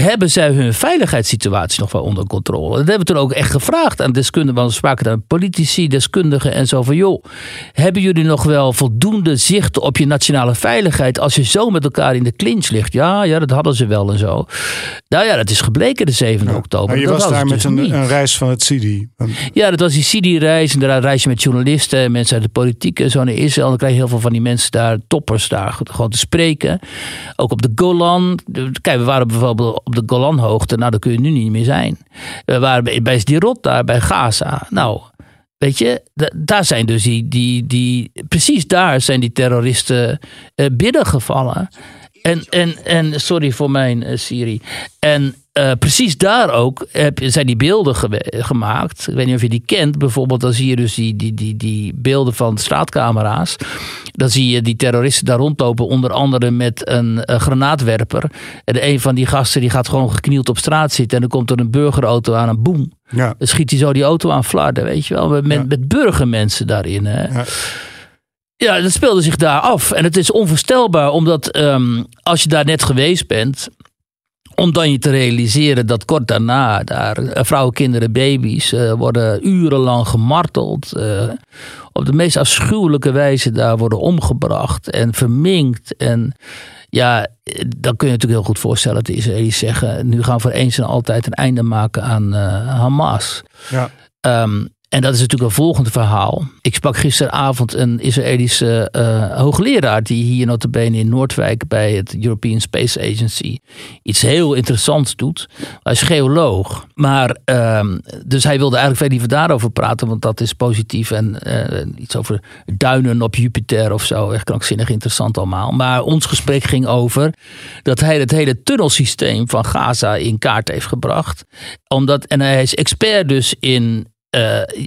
Hebben zij hun veiligheidssituatie nog wel onder controle? Dat hebben we toen ook echt gevraagd aan deskundigen. Want we spraken aan politici, deskundigen en zo van... joh, hebben jullie nog wel voldoende zicht op je nationale veiligheid... als je zo met elkaar in de clinch ligt? Ja, ja dat hadden ze wel en zo. Nou ja, dat is gebleken de 7e oktober. Maar je Dat was daar dus met een, niet. een reis van het CIDI. Ja, dat was die CIDI-reis. En daar reis je met journalisten en mensen uit de politiek en zo naar Israël. Dan krijg je heel veel van die mensen daar, toppers daar, gewoon te spreken. Ook op de Golan. Kijk, we waren bijvoorbeeld op de Golanhoogte. Nou, daar kun je nu niet meer zijn. We waren bij, bij Sderot daar, bij Gaza. Nou, weet je, da- daar zijn dus die, die, die, precies daar zijn die terroristen eh, binnengevallen. En, en, en sorry voor mijn eh, Siri. En eh, precies daar ook heb, zijn die beelden gemaakt. Ik weet niet of je die kent. Bijvoorbeeld, dan zie je dus die, die, die, die beelden van straatcamera's. Dan zie je die terroristen daar rondlopen, onder andere met een, eh, granaatwerper. En een van die gasten die gaat gewoon geknield op straat zitten. En dan komt er een burgerauto aan en boem. Ja. Dan schiet hij zo die auto aan flarden, weet je wel. Met, Ja. met burgermensen daarin. Hè? Ja. Ja, dat speelde zich daar af. En het is onvoorstelbaar, omdat ehm, als je daar net geweest bent. Om dan je te realiseren dat kort daarna daar eh, vrouwen, kinderen, baby's eh, worden urenlang gemarteld. eh, op de meest afschuwelijke wijze daar worden omgebracht en verminkt. En ja, dan kun je natuurlijk heel goed voorstellen dat de Israëli's zeggen: nu gaan we voor eens en altijd een einde maken aan Hamas. Ja. Ehm, en dat is natuurlijk een volgende verhaal. Ik sprak gisteravond een Israëlische eh, hoogleraar... die hier notabene in Noordwijk bij het European Space Agency... iets heel interessants doet. Hij is geoloog. Maar, ehm, dus hij wilde eigenlijk liever daarover praten... want dat is positief en eh, iets over duinen op Jupiter of zo. Echt krankzinnig interessant allemaal. Maar ons gesprek ging over dat hij het hele tunnelsysteem van Gaza in kaart heeft gebracht. Omdat, en hij is expert dus in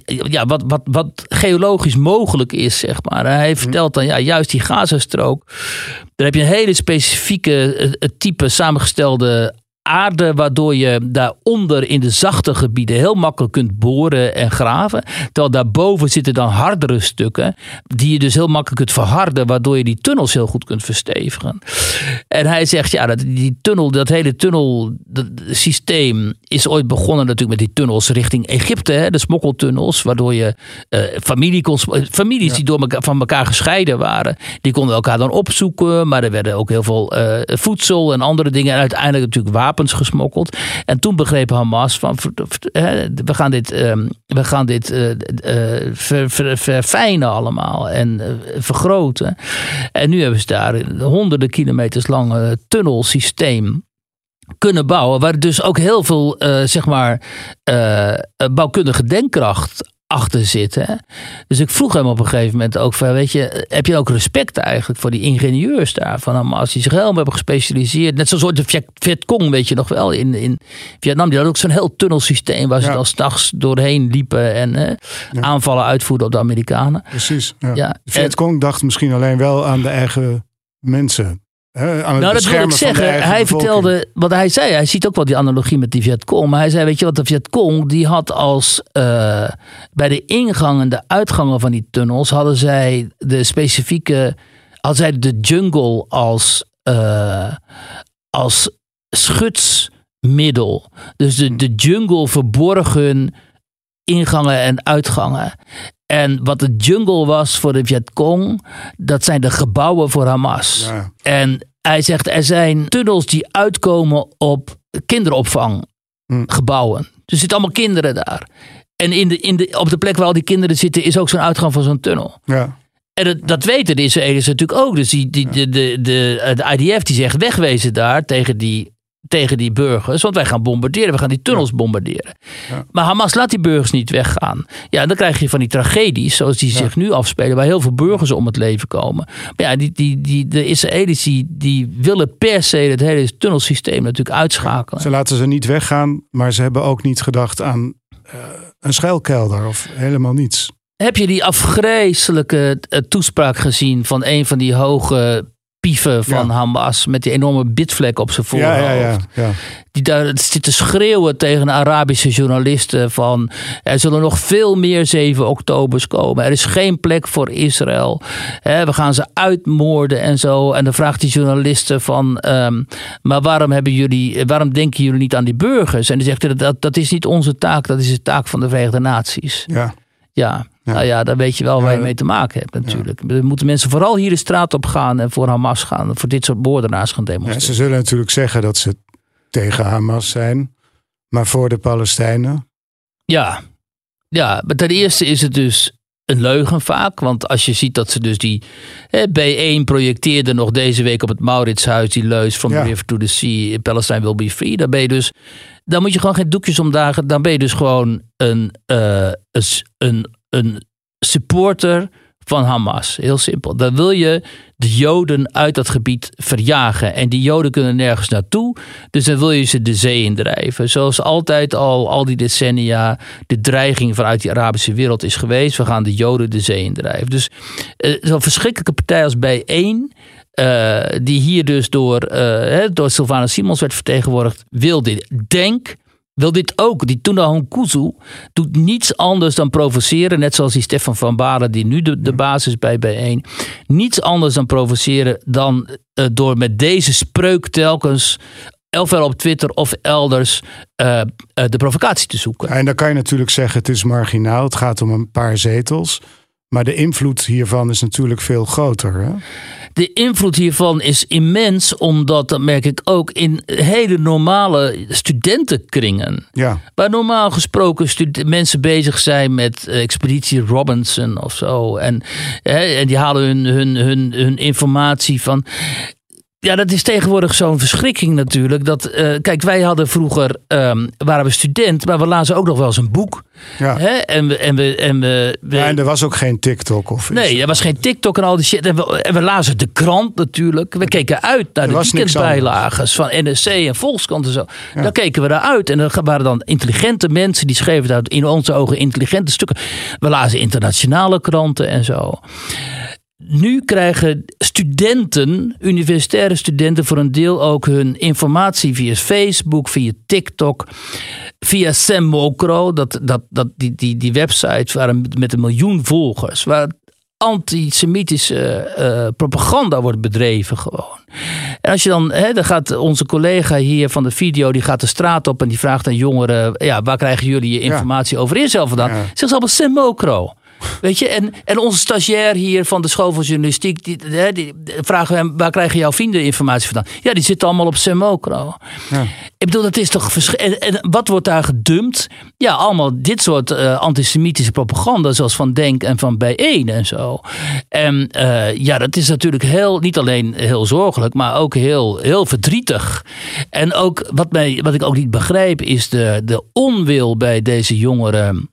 ja, wat, wat, wat geologisch mogelijk is, zeg maar. Hij vertelt dan, ja, juist die Gazastrook. Daar heb je een hele specifieke eh, eh, type samengestelde aarde, waardoor je daaronder in de zachte gebieden heel makkelijk kunt boren en graven. Terwijl daarboven zitten dan hardere stukken, die je dus heel makkelijk kunt verharden, waardoor je die tunnels heel goed kunt verstevigen. En hij zegt, ja, dat, die tunnel, dat hele tunnelsysteem is ooit begonnen natuurlijk met die tunnels richting Egypte, hè, de smokkeltunnels, waardoor je eh, familie kon, families die door elkaar, van elkaar gescheiden waren, die konden elkaar dan opzoeken, maar er werden ook heel veel eh, voedsel en andere dingen en uiteindelijk natuurlijk wapens gesmokkeld. En toen begreep Hamas van, we gaan dit, ehm, we gaan dit eh, eh, ver- ver- verfijnen allemaal en eh, vergroten. En nu hebben ze daar honderden kilometers lange tunnelsysteem kunnen bouwen. Waar dus ook heel veel, zeg maar, bouwkundige denkkracht achter zit. Hè? Dus ik vroeg hem op een gegeven moment ook van, weet je, heb je ook respect eigenlijk voor die ingenieurs daar van Hamas die zich helemaal hebben gespecialiseerd. Net zoals soort de Viet- Vietcong, weet je nog wel, in, in Vietnam. Die had ook zo'n heel tunnelsysteem waar ze Ja. dan s'nachts doorheen liepen en eh, aanvallen uitvoerden op de Amerikanen. Precies. Ja. Ja, Vietcong dacht misschien alleen wel aan de eigen mensen. Aan het Nou, dat wil ik zeggen. Hij bevolking. vertelde, wat hij zei, hij ziet ook wel die analogie met die Vietcong. Maar hij zei, weet je wat, de Vietcong, die had als eh, bij de ingang en de uitgangen van die tunnels, hadden zij de specifieke, hadden zij de jungle als, eh, als schutsmiddel. Dus de, de jungle verborgen ingangen en uitgangen. En wat de jungle was voor de Vietcong, dat zijn de gebouwen voor Hamas. Ja. En hij zegt, er zijn tunnels die uitkomen op kinderopvanggebouwen. Hm. Er zitten allemaal kinderen daar. En in de, in de, op de plek waar al die kinderen zitten is ook zo'n uitgang van zo'n tunnel. Ja. En dat, dat weten de Israëli's natuurlijk ook. Dus die, die, de, de, de, de IDF die zegt wegwezen daar tegen die, tegen die burgers. Want wij gaan bombarderen. We gaan die tunnels bombarderen. Ja. Maar Hamas laat die burgers niet weggaan. Ja, dan krijg je van die tragedies zoals die zich nu afspelen. Waar heel veel burgers om het leven komen. Maar ja, die, die, die, de Israëli's die, die willen per se het hele tunnelsysteem natuurlijk uitschakelen. Ze laten ze niet weggaan, maar ze hebben ook niet gedacht aan eh, een schuilkelder of helemaal niets. Heb je die afgrijzelijke eh, toespraak gezien van een van die hoge pieven van Ja. Hamas met die enorme bitvlek op zijn voorhoofd. Ja, ja, ja. Die daar zit te schreeuwen tegen de Arabische journalisten van er zullen nog veel meer 7 oktobers komen. Er is geen plek voor Israël. We gaan ze uitmoorden en zo. En dan vraagt die journalisten van ehm, maar waarom hebben jullie, waarom denken jullie niet aan die burgers? En die zegt dat, dat, is niet onze taak, dat is de taak van de Verenigde Naties. Ja, Ja. Nou ja, dan weet je wel waar je mee te maken hebt natuurlijk. Er moeten mensen vooral hier de straat op gaan en voor Hamas gaan. Voor dit soort moordenaars gaan demonstreren. ze zullen natuurlijk zeggen dat ze tegen Hamas zijn, maar voor de Palestijnen. Ja. ja, maar ten eerste is het dus een leugen vaak. Want als je ziet dat ze dus die hè, B1 projecteerde nog deze week op het Mauritshuis die leus from Ja. the river to the sea, Palestine will be free. Dan ben je dus, dan moet je gewoon geen doekjes omdagen. Dan ben je dus gewoon een, eh, een, een, supporter van Hamas. Heel simpel. Dan wil je de Joden uit dat gebied verjagen. En die Joden kunnen nergens naartoe. Dus dan wil je ze de zee indrijven. Zoals altijd al, al die decennia, de dreiging vanuit die Arabische wereld is geweest. We gaan de Joden de zee indrijven. Dus eh, zo'n verschrikkelijke partij als B1. eh, die hier dus door, hè, door Sylvana Simons werd vertegenwoordigd, wil dit. Denk wil dit ook. Die Tuna Honkuzu doet niets anders dan provoceren. Net zoals die Stefan van Balen, die nu de, de basis bij B1. Niets anders dan provoceren dan eh, door met deze spreuk telkens. Ofwel op Twitter of elders eh, eh, de provocatie te zoeken. En dan kan je natuurlijk zeggen, het is marginaal, het gaat om een paar zetels. Maar de invloed hiervan is natuurlijk veel groter. Hè? De invloed hiervan is immens, omdat, dat merk ik ook, in hele normale studentenkringen. Ja, Waar normaal gesproken mensen bezig zijn met eh, Expeditie Robinson of zo. En, hè, en die halen hun, hun, hun, hun informatie van. Ja, dat is tegenwoordig zo'n verschrikking natuurlijk. Dat, eh, kijk, wij hadden vroeger, ehm, waren we student, maar we lazen ook nog wel eens een boek. ja. Hè? En we, en we, en we, we- ja, en er was ook geen TikTok of iets. Nee, er was geen TikTok en al die shit. En we, en we lazen de krant natuurlijk. We keken uit naar Er de weekendbijlages van NSC en Volkskrant en zo. Daar keken we naar uit. En er waren dan intelligente mensen die schreven daar in onze ogen intelligente stukken. We lazen internationale kranten en zo. Nu krijgen studenten, universitaire studenten, voor een deel ook hun informatie via Facebook, via TikTok, via Sam Mokro, dat, dat, dat, die, die, die website waar een, met een miljoen volgers, waar antisemitische eh, propaganda wordt bedreven gewoon. En als je dan, hè, dan gaat onze collega hier van de video, die gaat de straat op en die vraagt aan jongeren, ja, waar krijgen jullie je informatie over Israël vandaan? Ja. Zegt ze allemaal Sam Mokro. Weet je, en, en onze stagiair hier van de school van journalistiek, die, die vragen we hem, waar krijgen jouw vrienden informatie vandaan? Ja, die zitten allemaal op Semokro. Ja. Ik bedoel, dat is toch. En, en wat wordt daar gedumpt? Ja, allemaal dit soort eh, antisemitische propaganda, zoals van Denk en van Bijeen en zo. En eh, ja, dat is natuurlijk heel, niet alleen heel zorgelijk, maar ook heel, heel verdrietig. En ook, wat, mij, wat ik ook niet begrijp, is de, de onwil bij deze jongeren.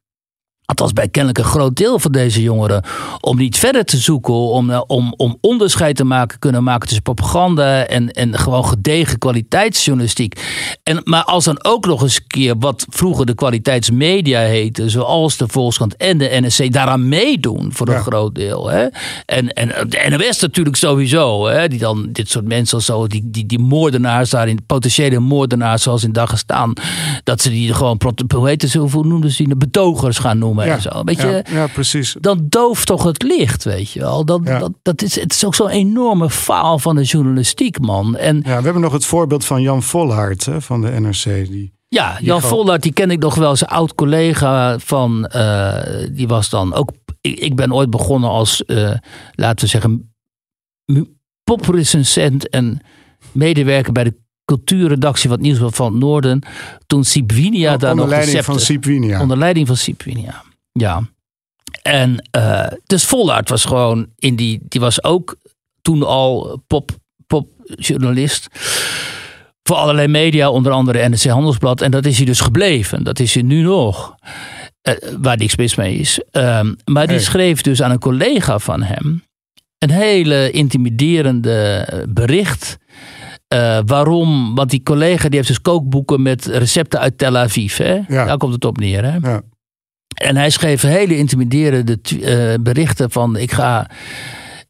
Althans, bij kennelijk een groot deel van deze jongeren. Om niet verder te zoeken. Om, eh, om, om onderscheid te maken, kunnen maken tussen propaganda. En, en gewoon gedegen kwaliteitsjournalistiek. En, maar als dan ook nog eens een keer wat vroeger de kwaliteitsmedia heette. Zoals de Volkskrant en de NSC daaraan meedoen voor een Ja. groot deel. Hè? En, en de NOS natuurlijk sowieso. Hè? Die dan dit soort mensen zo. Die, die, die moordenaars daarin. Potentiële moordenaars zoals in Dagestan. Dat ze die gewoon. Hoe heet ze? Hoe noemden ze die? Betogers gaan noemen en zo. Weet je, ja, precies. dan dooft toch het licht, weet je wel. Dat, dat, dat is, het is ook zo'n enorme faal van de journalistiek, man. En Ja, we hebben nog het voorbeeld van Jan Volhard hè, van de NRC. Die, ja, Jan Vollard, die ken ik nog wel. Zijn oud collega van, eh, die was dan ook... Ik, ik ben ooit begonnen als, eh, laten we zeggen, poprecensent en medewerker bij de cultuurredactie van het Nieuws van het Noorden. Toen Sibwinia daar onder nog leiding van. Onder leiding van Sipwinia. Ja. En eh, dus Vollaert was gewoon in die. Die was ook toen al pop, popjournalist. Voor allerlei media, onder andere NRC Handelsblad. En dat is hij dus gebleven. Dat is hij nu nog. Eh, waar niks mis mee is. Ehm, maar die schreef dus aan een collega van hem. Een hele intimiderende bericht. Eh, waarom? Want die collega die heeft dus kookboeken met recepten uit Tel Aviv. Hè? Ja. Daar komt het op neer. Hè? Ja. En hij schreef hele intimiderende eh, berichten van ik ga,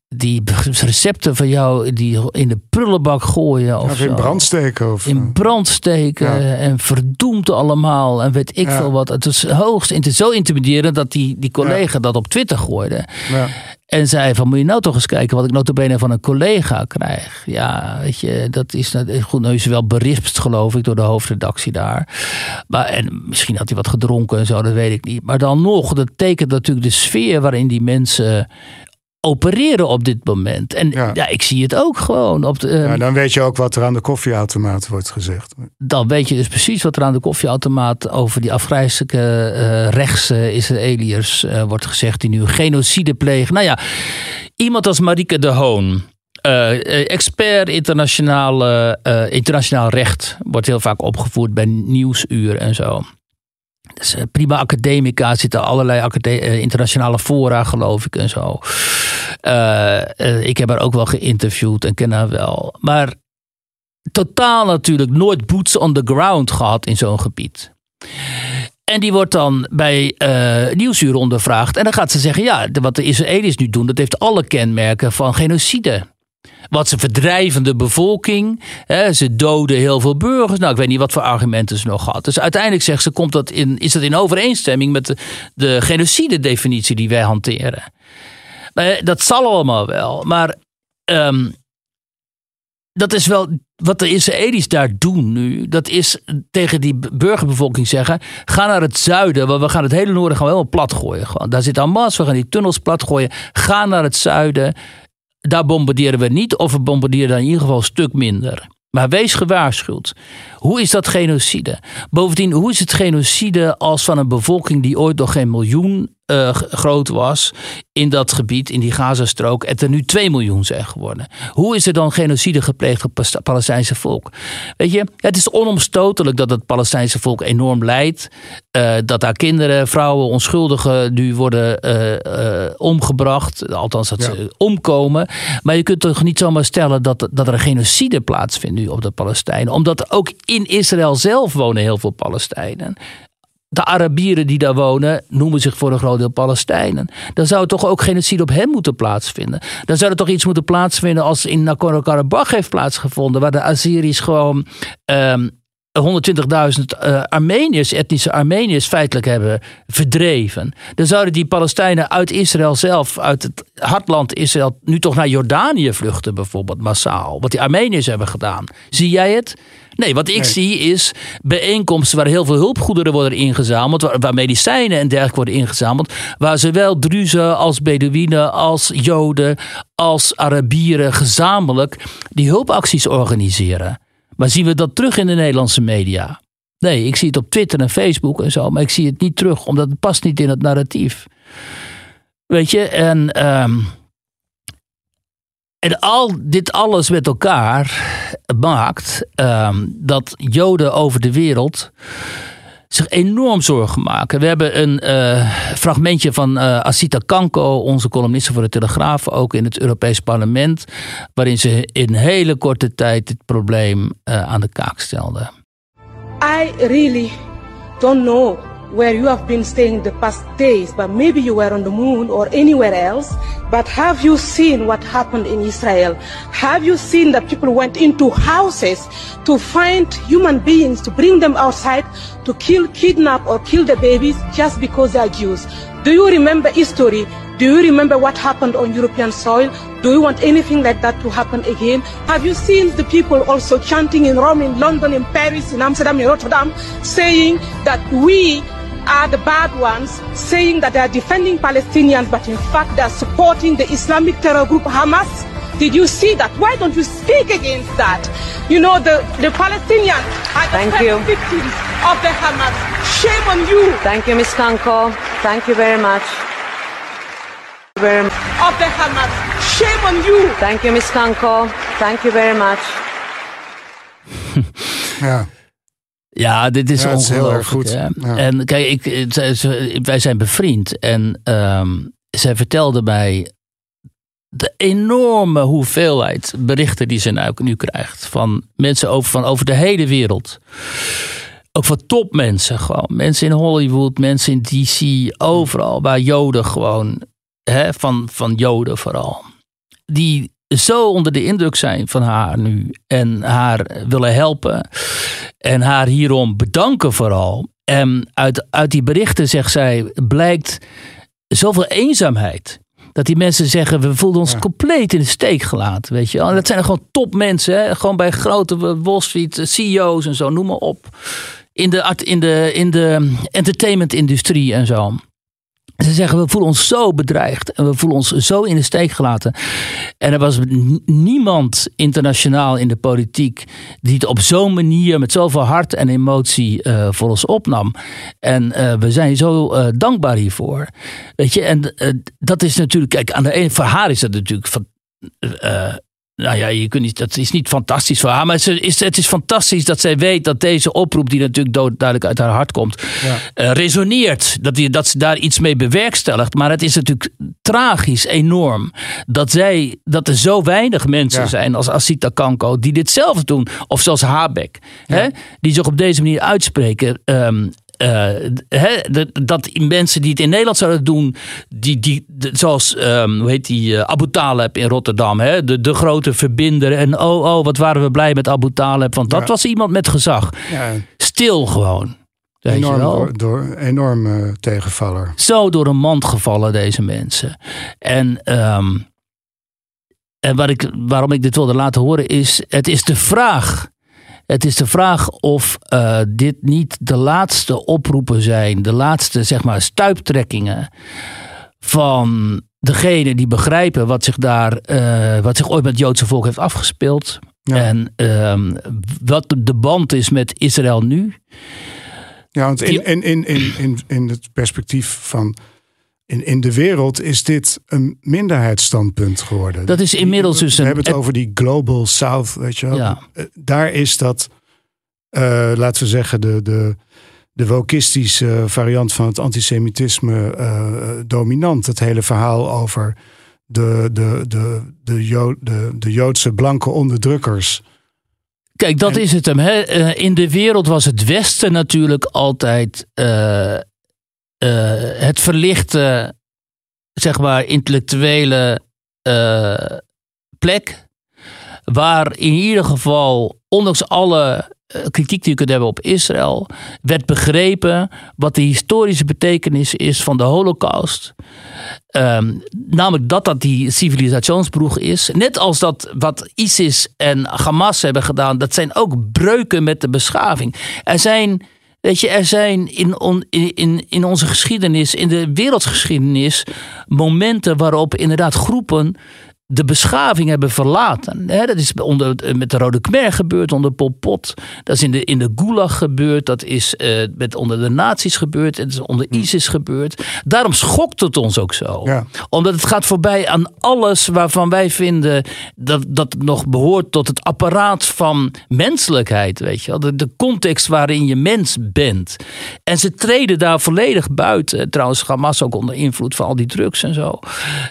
die recepten van jou die in de prullenbak gooien. Of, of in brand steken. Of, In brand steken Ja. en verdoemd allemaal en weet ik Ja. veel wat. Het is hoogst zo intimiderend dat die, die collega dat op Twitter gooide. ja. En zei van, moet je nou toch eens kijken wat ik notabene van een collega krijg. Ja, weet je, dat is nou- goed. Nou is wel berispt geloof ik door de hoofdredactie daar. Maar, en misschien had hij wat gedronken en zo, dat weet ik niet. Maar dan nog, dat tekent natuurlijk de sfeer waarin die mensen opereren op dit moment. En ja, Ja. ik zie het ook gewoon. Op de, Ja, dan weet je ook wat er aan de koffieautomaat wordt gezegd. dan weet je dus precies wat er aan de koffieautomaat over die afgrijzelijke eh rechtse Israëliërs eh, wordt gezegd. Die nu genocide plegen. Nou ja, iemand als Marieke de Hoon. eh, expert internationale, eh, internationaal recht wordt heel vaak opgevoerd bij Nieuwsuur en zo. Dus eh, prima academica, zitten allerlei eh, internationale fora, geloof ik en zo. Eh, ik heb haar ook wel geïnterviewd en ken haar wel. Maar totaal natuurlijk nooit boots on the ground gehad in zo'n gebied. En die wordt dan bij eh Nieuwsuur ondervraagd. En dan gaat ze zeggen: ja, wat de Israëli's nu doen, dat heeft alle kenmerken van genocide. Wat ze verdrijven de bevolking. Hè, ze doden heel veel burgers. Nou, ik weet niet wat voor argumenten ze nog had. Dus uiteindelijk zegt ze: komt dat in, is dat in overeenstemming met de, de genocide-definitie die wij hanteren? Ja, dat zal allemaal wel. Maar ehm, dat is wel wat de Israëli's daar doen nu. Dat is tegen die burgerbevolking zeggen: ga naar het zuiden, want we gaan het hele noorden we helemaal plat gooien. Gewoon. Daar zit Hamas, we gaan die tunnels plat gooien. Ga naar het zuiden. Daar bombarderen we niet, of we bombarderen daar in ieder geval een stuk minder. Maar wees gewaarschuwd. Hoe is dat genocide? Bovendien, hoe is het genocide als van een bevolking die ooit nog geen miljoen eh, groot was in dat gebied, in die Gazastrook, en er nu 2 miljoen zijn geworden? Hoe is er dan genocide gepleegd op het Palestijnse volk? Weet je, het is onomstotelijk dat het Palestijnse volk enorm lijdt. eh, dat daar kinderen, vrouwen, onschuldigen nu worden eh, omgebracht. Althans, dat Ja. ze omkomen. Maar je kunt toch niet zomaar stellen dat, dat er een genocide plaatsvindt nu op de Palestijnen. Omdat ook in Israël zelf wonen heel veel Palestijnen. De Arabieren die daar wonen noemen zich voor een groot deel Palestijnen. Dan zou toch ook genocide op hen moeten plaatsvinden. Dan zou er toch iets moeten plaatsvinden als in Nagorno-Karabakh heeft plaatsgevonden. Waar de Azeris gewoon ehm 120.000 eh, Armeniërs, etnische Armeniërs feitelijk hebben verdreven. Dan zouden die Palestijnen uit Israël zelf, uit het hartland Israël, nu toch naar Jordanië vluchten bijvoorbeeld massaal. Wat die Armeniërs hebben gedaan. Zie jij het? Nee, wat ik Nee. zie is bijeenkomsten waar heel veel hulpgoederen worden ingezameld, waar, waar medicijnen en dergelijke worden ingezameld, waar zowel Druzen als Bedouinen, als Joden, als Arabieren gezamenlijk die hulpacties organiseren. Maar zien we dat terug in de Nederlandse media? Nee, ik zie het op Twitter en Facebook en zo, maar ik zie het niet terug, omdat het past niet in het narratief. Weet je, en, ehm, en al dit alles met elkaar maakt ehm, dat Joden over de wereld zich enorm zorgen maken. We hebben een eh, fragmentje van eh, Asita Kanko, onze columniste voor de Telegraaf, ook in het Europees Parlement, waarin ze in hele korte tijd dit probleem eh, aan de kaak stelde. I really don't know where you have been staying the past days, but maybe you were on the moon or anywhere else. But have you seen what happened in Israel? Have you seen that people went into houses to find human beings, to bring them outside, to kill, kidnap, or kill the babies just because they are Jews? Do you remember history? Do you remember what happened on European soil? Do you want anything like that to happen again? Have you seen the people also chanting in Rome, in London, in Paris, in Amsterdam, in Rotterdam, saying that we are the bad ones, saying that they are defending Palestinians, but in fact they are supporting the Islamic terror group Hamas? Did you see that? Why don't you speak against that? You know, the, the Palestinians are the Thank you. victims of the Hamas. Shame on you Thank you, Ms. Kanko. Thank you very much. Very much. of the Hamas. Shame on you. Thank you, Ms. Kanko. Thank you very much. Ja. Ja, dit is Ja, het is heel ongelooflijk. goed. Ja. En kijk, ik, het- wij zijn bevriend. En ehm, zij vertelde mij de enorme hoeveelheid berichten die ze nou, nu krijgt. Van mensen over, van over de hele wereld. Ook van topmensen gewoon. Mensen in Hollywood, mensen in DC, overal. Waar Joden gewoon, hè, van, van Joden vooral. die zo onder de indruk zijn van haar nu en haar willen helpen en haar hierom bedanken vooral. En uit, uit die berichten, zegt zij, blijkt zoveel eenzaamheid. Dat die mensen zeggen, we voelen ons compleet in de steek gelaten. Weet je? En dat zijn gewoon topmensen. Hè? Gewoon bij grote Wall Street CEO's en zo, noem maar op. In de, in de, in de entertainment-industrie en zo. Ze zeggen, we voelen ons zo bedreigd en we voelen ons zo in de steek gelaten. En er was niemand internationaal in de politiek die het op zo'n manier met zoveel hart en emotie uh, voor ons opnam. En uh, we zijn zo uh, dankbaar hiervoor. Weet je, en dat is natuurlijk, kijk, aan de ene, voor haar is dat natuurlijk van, nou ja, je kunt niet, dat is niet fantastisch voor haar. Maar het is, het is fantastisch dat zij weet dat deze oproep, die natuurlijk duidelijk uit haar hart komt, ja. uh, resoneert. Dat, die, dat ze daar iets mee bewerkstelligt. Maar het is natuurlijk tragisch, enorm, dat, zij, dat er zo weinig mensen zijn als Asita Kanko die dit zelf doen. Of zoals Habeck, hè, die zich op deze manier uitspreken. Um, uh, dat mensen die het in Nederland zouden doen, die, die, zoals um, hoe heet die, uh, Abu Taleb in Rotterdam, hè? De, de grote verbinder. En oh, oh, wat waren we blij met Abu Taleb, want dat was iemand met gezag. Ja. Stil gewoon. Enorm, door, door, enorm tegenvaller. Zo door een mand gevallen, deze mensen. En, um, en wat ik, waarom ik dit wilde laten horen is: het is de vraag het is de vraag of uh, dit niet de laatste oproepen zijn, de laatste zeg maar stuiptrekkingen van degene die begrijpen wat zich daar, uh, wat zich ooit met het Joodse volk heeft afgespeeld. En uh, wat de band is met Israël nu. Ja, want in, in, in, in, in, in het perspectief van in, in de wereld is dit een minderheidsstandpunt geworden. Dat is inmiddels dus een. We hebben het over die Global South, weet je wel. Ja. Eh, daar is dat, uh, laten we zeggen, de, de, de wokistische variant van het antisemitisme uh, dominant. Het hele verhaal over de, de, de, de, Jood, de, de Joodse blanke onderdrukkers. Kijk, dat is het hem. Hè? In de wereld was het Westen natuurlijk altijd uh, het verlichte, zeg maar, intellectuele uh, plek. Waar in ieder geval, ondanks alle uh, kritiek die je kunt hebben op Israël, werd begrepen wat de historische betekenis is van de Holocaust. Um, namelijk dat dat die civilisationsbroeg is. Net als dat wat ISIS en Hamas hebben gedaan, dat zijn ook breuken met de beschaving. Er zijn Weet je, er zijn in, on, in, in onze geschiedenis, in de wereldgeschiedenis, momenten waarop inderdaad groepen de beschaving hebben verlaten. dat is onder, met de Rode Khmer gebeurd, onder Pol Pot. Dat is in de, in de Gulag gebeurd. Dat is uh, met onder de nazi's gebeurd. Het is onder hm. ISIS gebeurd. Daarom schokt het ons ook zo. Omdat het gaat voorbij aan alles waarvan wij vinden dat dat nog behoort tot het apparaat van menselijkheid. Weet je De, de context waarin je mens bent. En ze treden daar volledig buiten. Trouwens, Hamas ook onder invloed van al die drugs en zo.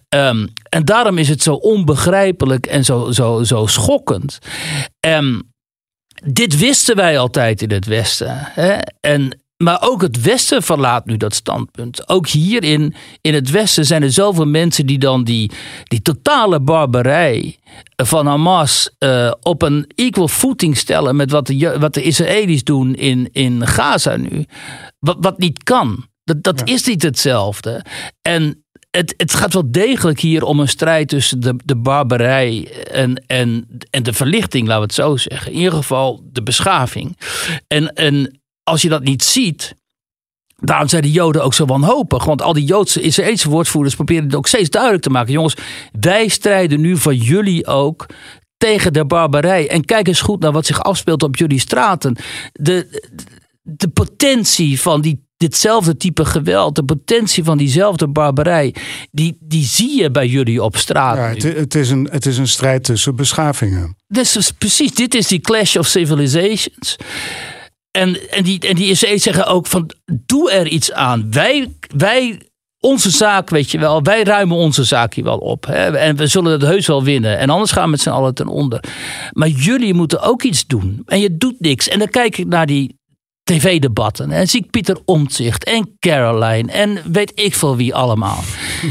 Um, en daarom is het zo onbegrijpelijk en zo, zo, zo schokkend. En dit wisten wij altijd in het Westen. Hè? En, maar ook het Westen verlaat nu dat standpunt. Ook hier in, het Westen zijn er zoveel mensen die dan die, die totale barbarij van Hamas uh, op een equal footing stellen met wat de, wat de Israëli's doen in, in Gaza nu. Wat, wat niet kan. Dat, dat is niet hetzelfde. En het, het gaat wel degelijk hier om een strijd tussen de, de barbarij en, en, en de verlichting, laten we het zo zeggen. In ieder geval de beschaving. En, en als je dat niet ziet, Daarom zijn de Joden ook zo wanhopig. Want al die Joodse Israëlische woordvoerders proberen het ook steeds duidelijk te maken. Jongens, wij strijden nu van jullie ook tegen de barbarij. En kijk eens goed naar wat zich afspeelt op jullie straten. De, de potentie van die ditzelfde type geweld, de potentie van diezelfde barbarij, die, die zie je bij jullie op straat. Ja, het, het, is een, het is een strijd tussen beschavingen. Dus precies, dit is die clash of civilizations. En, en die, en die zeggen ook van, doe er iets aan. Wij, wij onze zaak, weet je wel, wij ruimen onze zaak hier wel op. Hè? En we zullen het heus wel winnen. En anders gaan we met z'n allen ten onder. Maar jullie moeten ook iets doen. En je doet niks. En dan kijk ik naar die tv-debatten. En zie ik Pieter Omtzigt en Caroline en weet ik veel wie allemaal.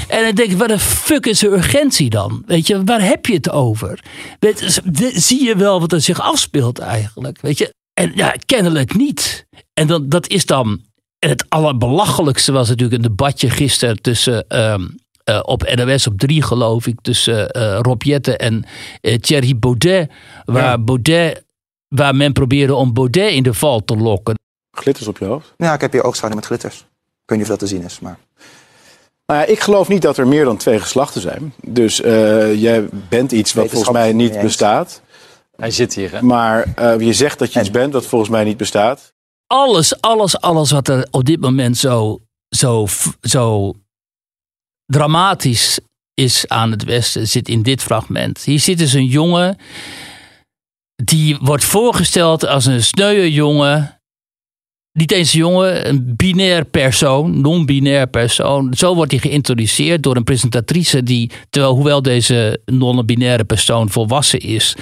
en dan denk ik, wat de fuck is de urgentie dan? Weet je, waar heb je het over? Weet, zie je wel wat er zich afspeelt eigenlijk? Weet je? En ja, kennelijk niet. En dan, dat is dan. En het allerbelachelijkste was natuurlijk een debatje gisteren tussen. ehm, eh, op NOS op 3 geloof ik. Tussen eh Rob Jetten en eh, Thierry Baudet. Waar, Ja. Baudet. waar men probeerde om Baudet in de val te lokken. Glitters op je hoofd. Ja, ik heb hier oogschaduw met glitters. Ik weet niet of dat te zien is, maar... Nou ja, ik geloof niet dat er meer dan twee geslachten zijn. Dus eh, jij bent iets wat volgens mij niet bestaat. Hij zit hier, hè? Maar eh, je zegt dat je iets En- bent wat volgens mij niet bestaat. alles, alles, alles wat er op dit moment zo, zo, zo dramatisch is aan het Westen, zit in dit fragment. Hier zit dus een jongen die wordt voorgesteld als een sneuwe jongen. Niet eens een jongen, een binair persoon, non-binair persoon. Zo wordt hij geïntroduceerd door een presentatrice die, terwijl hoewel deze non-binaire persoon volwassen is,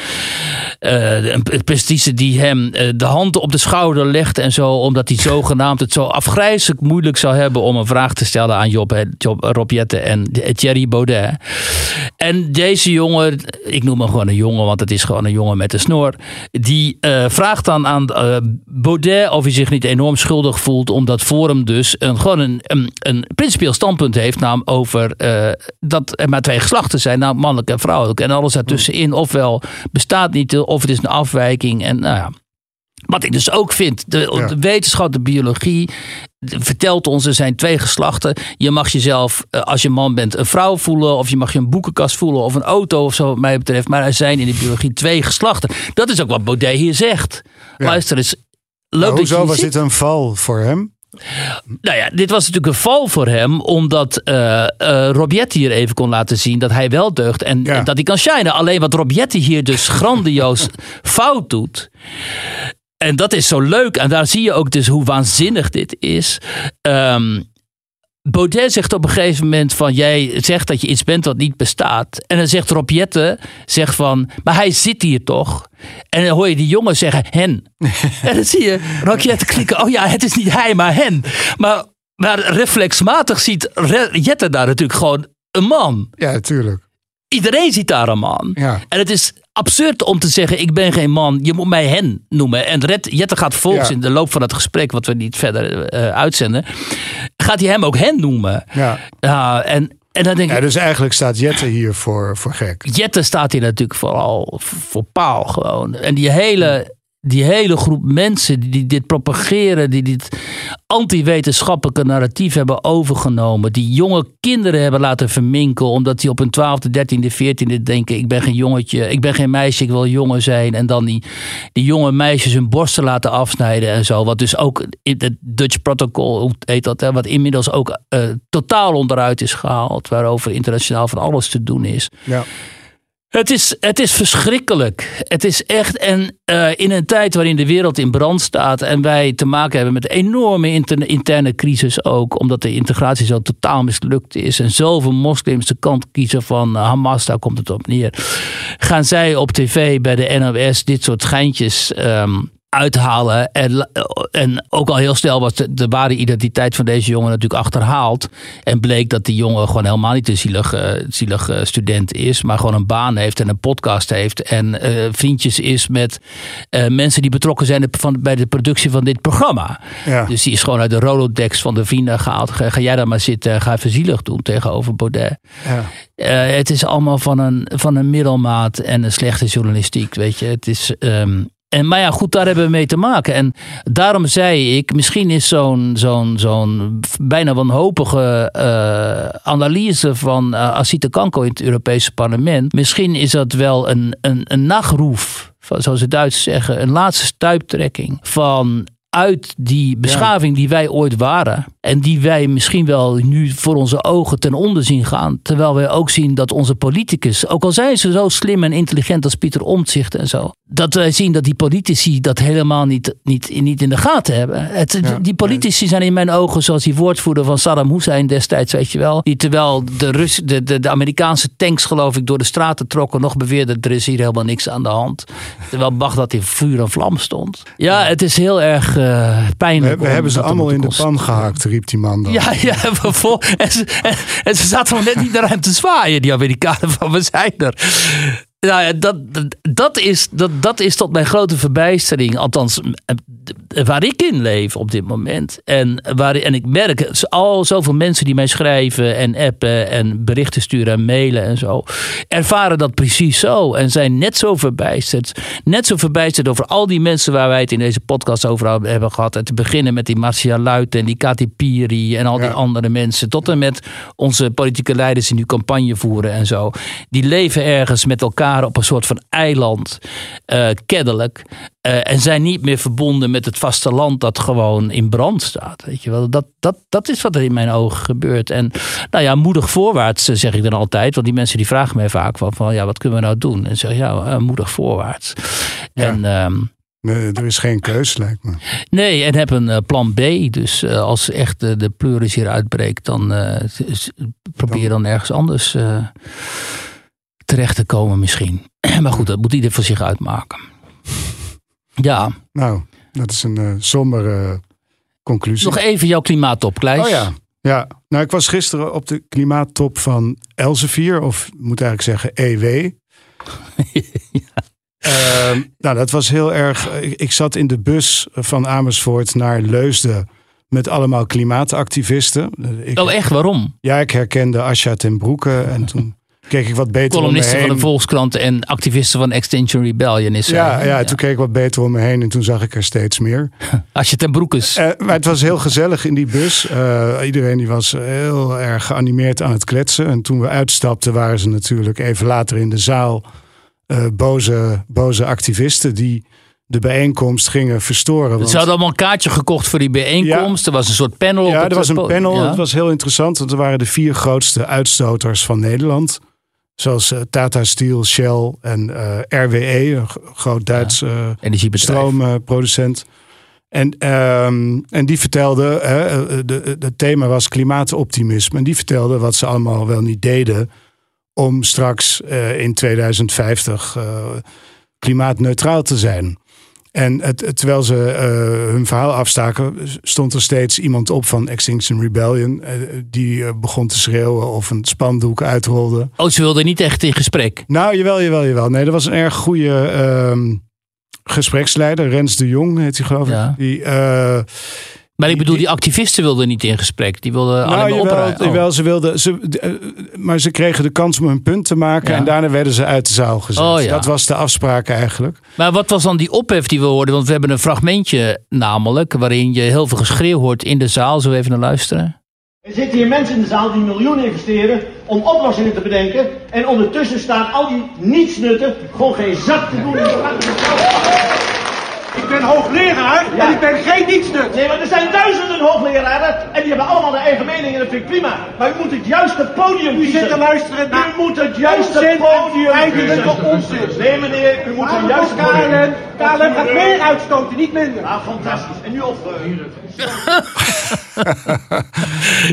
eh, een presentatrice die hem eh, de hand op de schouder legt en zo, omdat hij zogenaamd het zo afgrijzelijk moeilijk zou hebben om een vraag te stellen aan Job, Job, Rob Jetten en Thierry Baudet. En deze jongen, ik noem hem gewoon een jongen, want het is gewoon een jongen met een snor, die eh, vraagt dan aan eh, Baudet of hij zich niet enorm schuldig voelt, omdat Forum dus een, gewoon een, een, een principieel standpunt heeft nam over eh, dat er maar twee geslachten zijn, nou mannelijk en vrouwelijk. En alles daartussenin, ofwel bestaat niet, of het is een afwijking. En nou ja. Wat ik dus ook vind, de, Ja. de wetenschap, de biologie vertelt ons er zijn twee geslachten. Je mag jezelf, eh, als je man bent, een vrouw voelen. Of je mag je een boekenkast voelen of een auto of zo wat mij betreft. Maar er zijn in de biologie twee geslachten. Dat is ook wat Baudet hier zegt. Ja. Luister eens. Je hoezo was dit een val voor hem? Nou ja, dit was natuurlijk een val voor hem, omdat Robjetti hier even kon laten zien dat hij wel deugt en, Ja. en dat hij kan shinen. Alleen wat Robjetti hier dus grandioos fout doet. En dat is zo leuk. En daar zie je ook dus hoe waanzinnig dit is. Ehm Baudet zegt op een gegeven moment van... jij zegt dat je iets bent wat niet bestaat. En dan zegt Rob Jetten, zegt van... maar hij zit hier toch? En dan hoor je die jongen zeggen, hen. en dan zie je Rob Jetten klikken... oh ja, het is niet hij, maar hen. Maar, maar reflexmatig ziet Jetten daar natuurlijk gewoon een man. Ja, natuurlijk. Iedereen ziet daar een man. Ja. En het is absurd om te zeggen: ik ben geen man, je moet mij hen noemen. En Red, Jette gaat vervolgens Ja. in de loop van het gesprek, wat we niet verder eh, uitzenden, gaat hij hem ook hen noemen. Ja. Ja, en, en dan denk ik. ja, dus eigenlijk staat Jette hier voor, voor gek. Jette staat hier natuurlijk vooral voor paal gewoon. En die hele, die hele groep mensen die, dit propageren, die dit anti-wetenschappelijke narratief hebben overgenomen, die jonge kinderen hebben laten verminken, omdat die op hun 12e, 13e, 14e denken: ik ben geen jongetje, ik ben geen meisje, ik wil jongen zijn. En dan die, jonge meisjes hun borsten laten afsnijden en zo. Wat dus ook in het Dutch Protocol, heet dat, hè, wat inmiddels ook eh, totaal onderuit is gehaald, waarover internationaal van alles te doen is. Ja. Het is, het is verschrikkelijk. Het is echt. En eh, in een tijd waarin de wereld in brand staat. en wij te maken hebben met een enorme interne, interne crisis ook. omdat de integratie zo totaal mislukt is. en zoveel moslims de kant kiezen van eh, Hamas, daar komt het op neer. gaan zij op tv bij de NOS dit soort geintjes. ehm, uithalen. En, en ook al heel snel was de, de ware identiteit van deze jongen natuurlijk achterhaald. En bleek dat die jongen gewoon helemaal niet een zielige, zielige student is. Maar gewoon een baan heeft en een podcast heeft. En eh, vriendjes is met eh, mensen die betrokken zijn van, bij de productie van dit programma. Ja. Dus die is gewoon uit de Rolodex van de vrienden gehaald. Ga, ga jij daar maar zitten, ga even zielig doen tegenover Baudet. Ja. Eh, het is allemaal van een, van een middelmaat en een slechte journalistiek, weet je. Het is, ehm, en, maar ja, goed, daar hebben we mee te maken. En daarom zei ik, misschien is zo'n zo'n zo'n bijna wanhopige eh, analyse van uh, Asita Kanko in het Europese parlement. Misschien is dat wel een, een, een nachtroef, zoals de Duitsers zeggen, een laatste stuiptrekking van uit die beschaving die wij ooit waren. En die wij misschien wel nu voor onze ogen ten onder zien gaan. Terwijl wij ook zien dat onze politicus, ook al zijn ze zo slim en intelligent als Pieter Omtzigt en zo. dat wij zien dat die politici dat helemaal niet, niet, niet in de gaten hebben. Het, Ja, die politici zijn in mijn ogen zoals die woordvoerder van Saddam Hussein destijds, weet je wel. Die terwijl de, Rus, de, de, de Amerikaanse tanks, geloof ik, door de straten trokken, nog beweerde er is hier helemaal niks aan de hand. Terwijl Bagdad in vuur en vlam stond. Ja, het is heel erg eh, We, pijnlijk. we om hebben ze allemaal in de pan gehakt, riep die man dan. ja, ja vol, en, ze, en, en ze zaten nog net niet naar hem te zwaaien, die Amerikanen van we zijn er. Nou ja, dat, dat, is, dat, dat is tot mijn grote verbijstering, althans eh, waar ik in leef op dit moment. En, waar, en ik merk, al zoveel mensen die mij schrijven en appen en berichten sturen en mailen en zo, ervaren dat precies zo en zijn net zo verbijsterd. Net zo verbijsterd over al die mensen waar wij het in deze podcast over hebben gehad. En te beginnen met die Marcia Luiten en die Kati Piri en al die Ja. andere mensen. Tot en met onze politieke leiders die nu campagne voeren en zo. Die leven ergens met elkaar op een soort van eiland, eh, kennelijk. eh, en zijn niet meer verbonden met het vasteland dat gewoon in brand staat. Weet je wel? Dat, dat, dat is wat er in mijn ogen gebeurt. En nou ja, moedig voorwaarts eh, zeg ik dan altijd. Want die mensen die vragen mij vaak van, van ja, wat kunnen we nou doen? En zeg ja, moedig voorwaarts. Ja. En ehm, Nee, er is geen keus, lijkt me. Nee, en heb een plan B. Dus als echt de, de pleuris hier uitbreekt, dan s- probeer dan ergens anders terecht te komen misschien. maar goed, dat moet ieder voor zich uitmaken. Ja, Nou, dat is een eh sombere conclusie. nog even jouw klimaattop, Kleis. Oh ja. Ja, nou ik was gisteren op de klimaattop van Elsevier, of moet eigenlijk zeggen EW. Ehm, nou, dat was heel erg. Ik, ik zat in de bus van Amersfoort naar Leusden met allemaal klimaatactivisten. Ik, Oh echt, waarom? Ja, ik herkende Asja ten Broeke en toen keek ik wat beter om me Columnisten van de Volkskrant en activisten van Extinction Rebellion is ja, hè? ja, toen keek ik wat beter om me heen en toen zag ik er steeds meer. Als je ten broek is. Eh, maar het was heel gezellig in die bus. Eh, iedereen die was heel erg geanimeerd aan het kletsen. En toen we uitstapten waren ze natuurlijk even later in de zaal eh, boze, boze activisten die de bijeenkomst gingen verstoren. Want, Ze hadden allemaal een kaartje gekocht voor die bijeenkomst. Er was een soort panel. op ja, het er was een panel. Ja. Het was heel interessant. Want er waren de vier grootste uitstoters van Nederland. Zoals eh, Tata Steel, Shell en eh, RWE, een groot Duits eh, Energiebedrijf. stroomproducent. En, ehm, en die vertelde, hè, de, het thema was klimaatoptimisme. En die vertelde wat ze allemaal wel niet deden om straks in 2050 eh, klimaatneutraal te zijn. En het, terwijl ze eh, hun verhaal afstaken, stond er steeds iemand op van Extinction Rebellion. eh, die eh, begon te schreeuwen of een spandoek uitrolde. Oh, ze wilden niet echt in gesprek. Nou, jawel, jawel, jawel. Nee, dat was een erg goede ehm, gespreksleider. Rens de Jong heet hij geloof ik. Ja. Die, Maar ik bedoel, die activisten wilden niet in gesprek. Die wilden alleen nou, maar jawel. Oh. jawel, ze wilden, ze, eh, maar ze kregen de kans om hun punt te maken. Ja. En daarna werden ze uit de zaal gezet. Oh, ja. Dat was de afspraak eigenlijk. Maar wat was dan die ophef die we hoorden? Want we hebben een fragmentje namelijk... waarin je heel veel geschreeuw hoort in de zaal. Zullen we even naar luisteren? Er zitten hier mensen in de zaal die miljoenen investeren om oplossingen te bedenken. En ondertussen staan al die nietsnutten gewoon geen zak te doen. Ik ben hoogleraar en ik ben geen nietsnut. Nee, maar er zijn duizenden hoogleraren en die hebben allemaal een eigen mening en dat vind ik prima. Maar u moet het juiste podium kiezen. U zit te luisteren naar U moet het juiste podium kiezen. onzin. Nee meneer, u moet het juiste podium. KLM gaat meer uitstoten, niet minder. Ah, fantastisch. En nu op.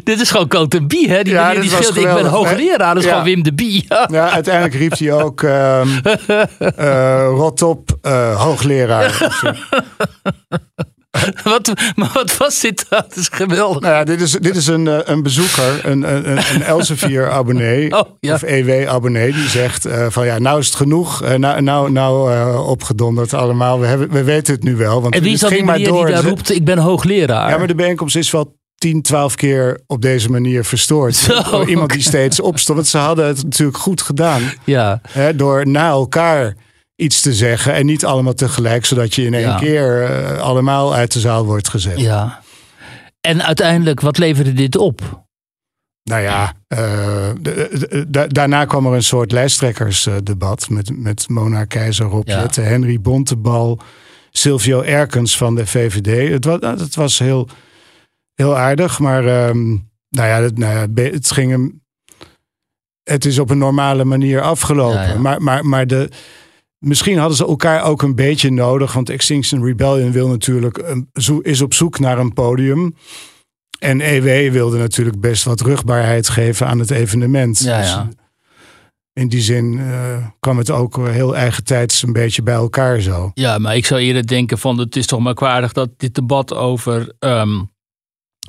Dit is gewoon Cote Bie, hè? Die Ja, meneer die schreeuwt, ik ben hoogleraar. Dat is Ja. gewoon Wim de Bie. Ja, uiteindelijk riep hij ook ehm eh, rot op, eh, hoogleraar. wat, maar wat was dit? Dat is geweldig. Nou ja, dit is, dit is een, eh, een bezoeker, een, een, een- Elsevier-abonnee Oh, ja. of EW-abonnee, die zegt eh, van ja, nou is het genoeg, eh, nou, nou, nou opgedonderd allemaal, we, hebben, we weten het nu wel. Want En wie is ging maar die door. daar roept, ik ben hoogleraar? Ja, maar de bijeenkomst is wel 10, 12 keer op deze manier verstoord. Zo, Door iemand die steeds opstond. Want ze hadden het natuurlijk goed gedaan. Ja. Hè, door na elkaar iets te zeggen. En niet allemaal tegelijk. Zodat je in één Ja. keer eh, allemaal uit de zaal wordt gezet. ja. En uiteindelijk, wat leverde dit op? Nou ja, eh, de- de- da- daarna kwam er een soort lijsttrekkersdebat. Met, met Mona Keizer, Rob Ja. Henry Bontebal. Silvio Erkens van de VVD. Het was, het was heel, heel aardig. Maar ehm, nou ja, het, nou ja, het ging hem... Het is op een normale manier afgelopen. Ja. Maar, maar, maar de, misschien hadden ze elkaar ook een beetje nodig. Want Extinction Rebellion wil natuurlijk een, is op zoek naar een podium. En EW wilde natuurlijk best wat rugbaarheid geven aan het evenement. Ja, Dus in die zin eh, kwam het ook heel eigen tijds een beetje bij elkaar zo. Ja, maar ik zou eerder denken van het is toch merkwaardig dat dit debat over ehm,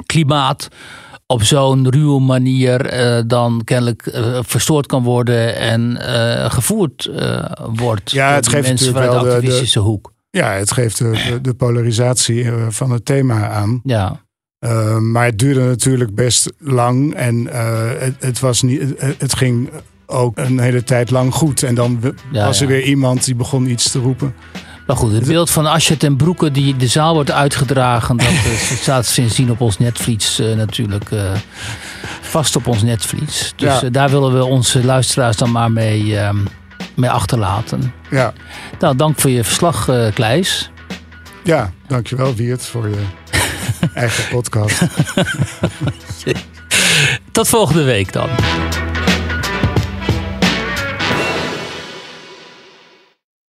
klimaat op zo'n ruwe manier eh, dan kennelijk eh, verstoord kan worden en eh, gevoerd wordt. Ja, door het geeft mensen natuurlijk vanuit de wel de- de- activistische hoek. Ja, het geeft de, polarisatie van het thema aan. Ja. Maar het duurde natuurlijk best lang en het, het, was niet, het, het, ging ook een hele tijd lang goed. En dan Ja, was er ja. weer iemand die begon iets te roepen. Maar goed, het beeld van Asje ten Broeke die de zaal wordt uitgedragen, dat eh, staat sindsdien op ons netvlies eh, natuurlijk eh, vast op ons netvlies. Dus Ja. daar willen we onze luisteraars dan maar mee, ehm, mee achterlaten. Ja. Nou, dank voor je verslag, Kleis. Ja, dankjewel Wiert voor je eigen podcast. Tot volgende week dan.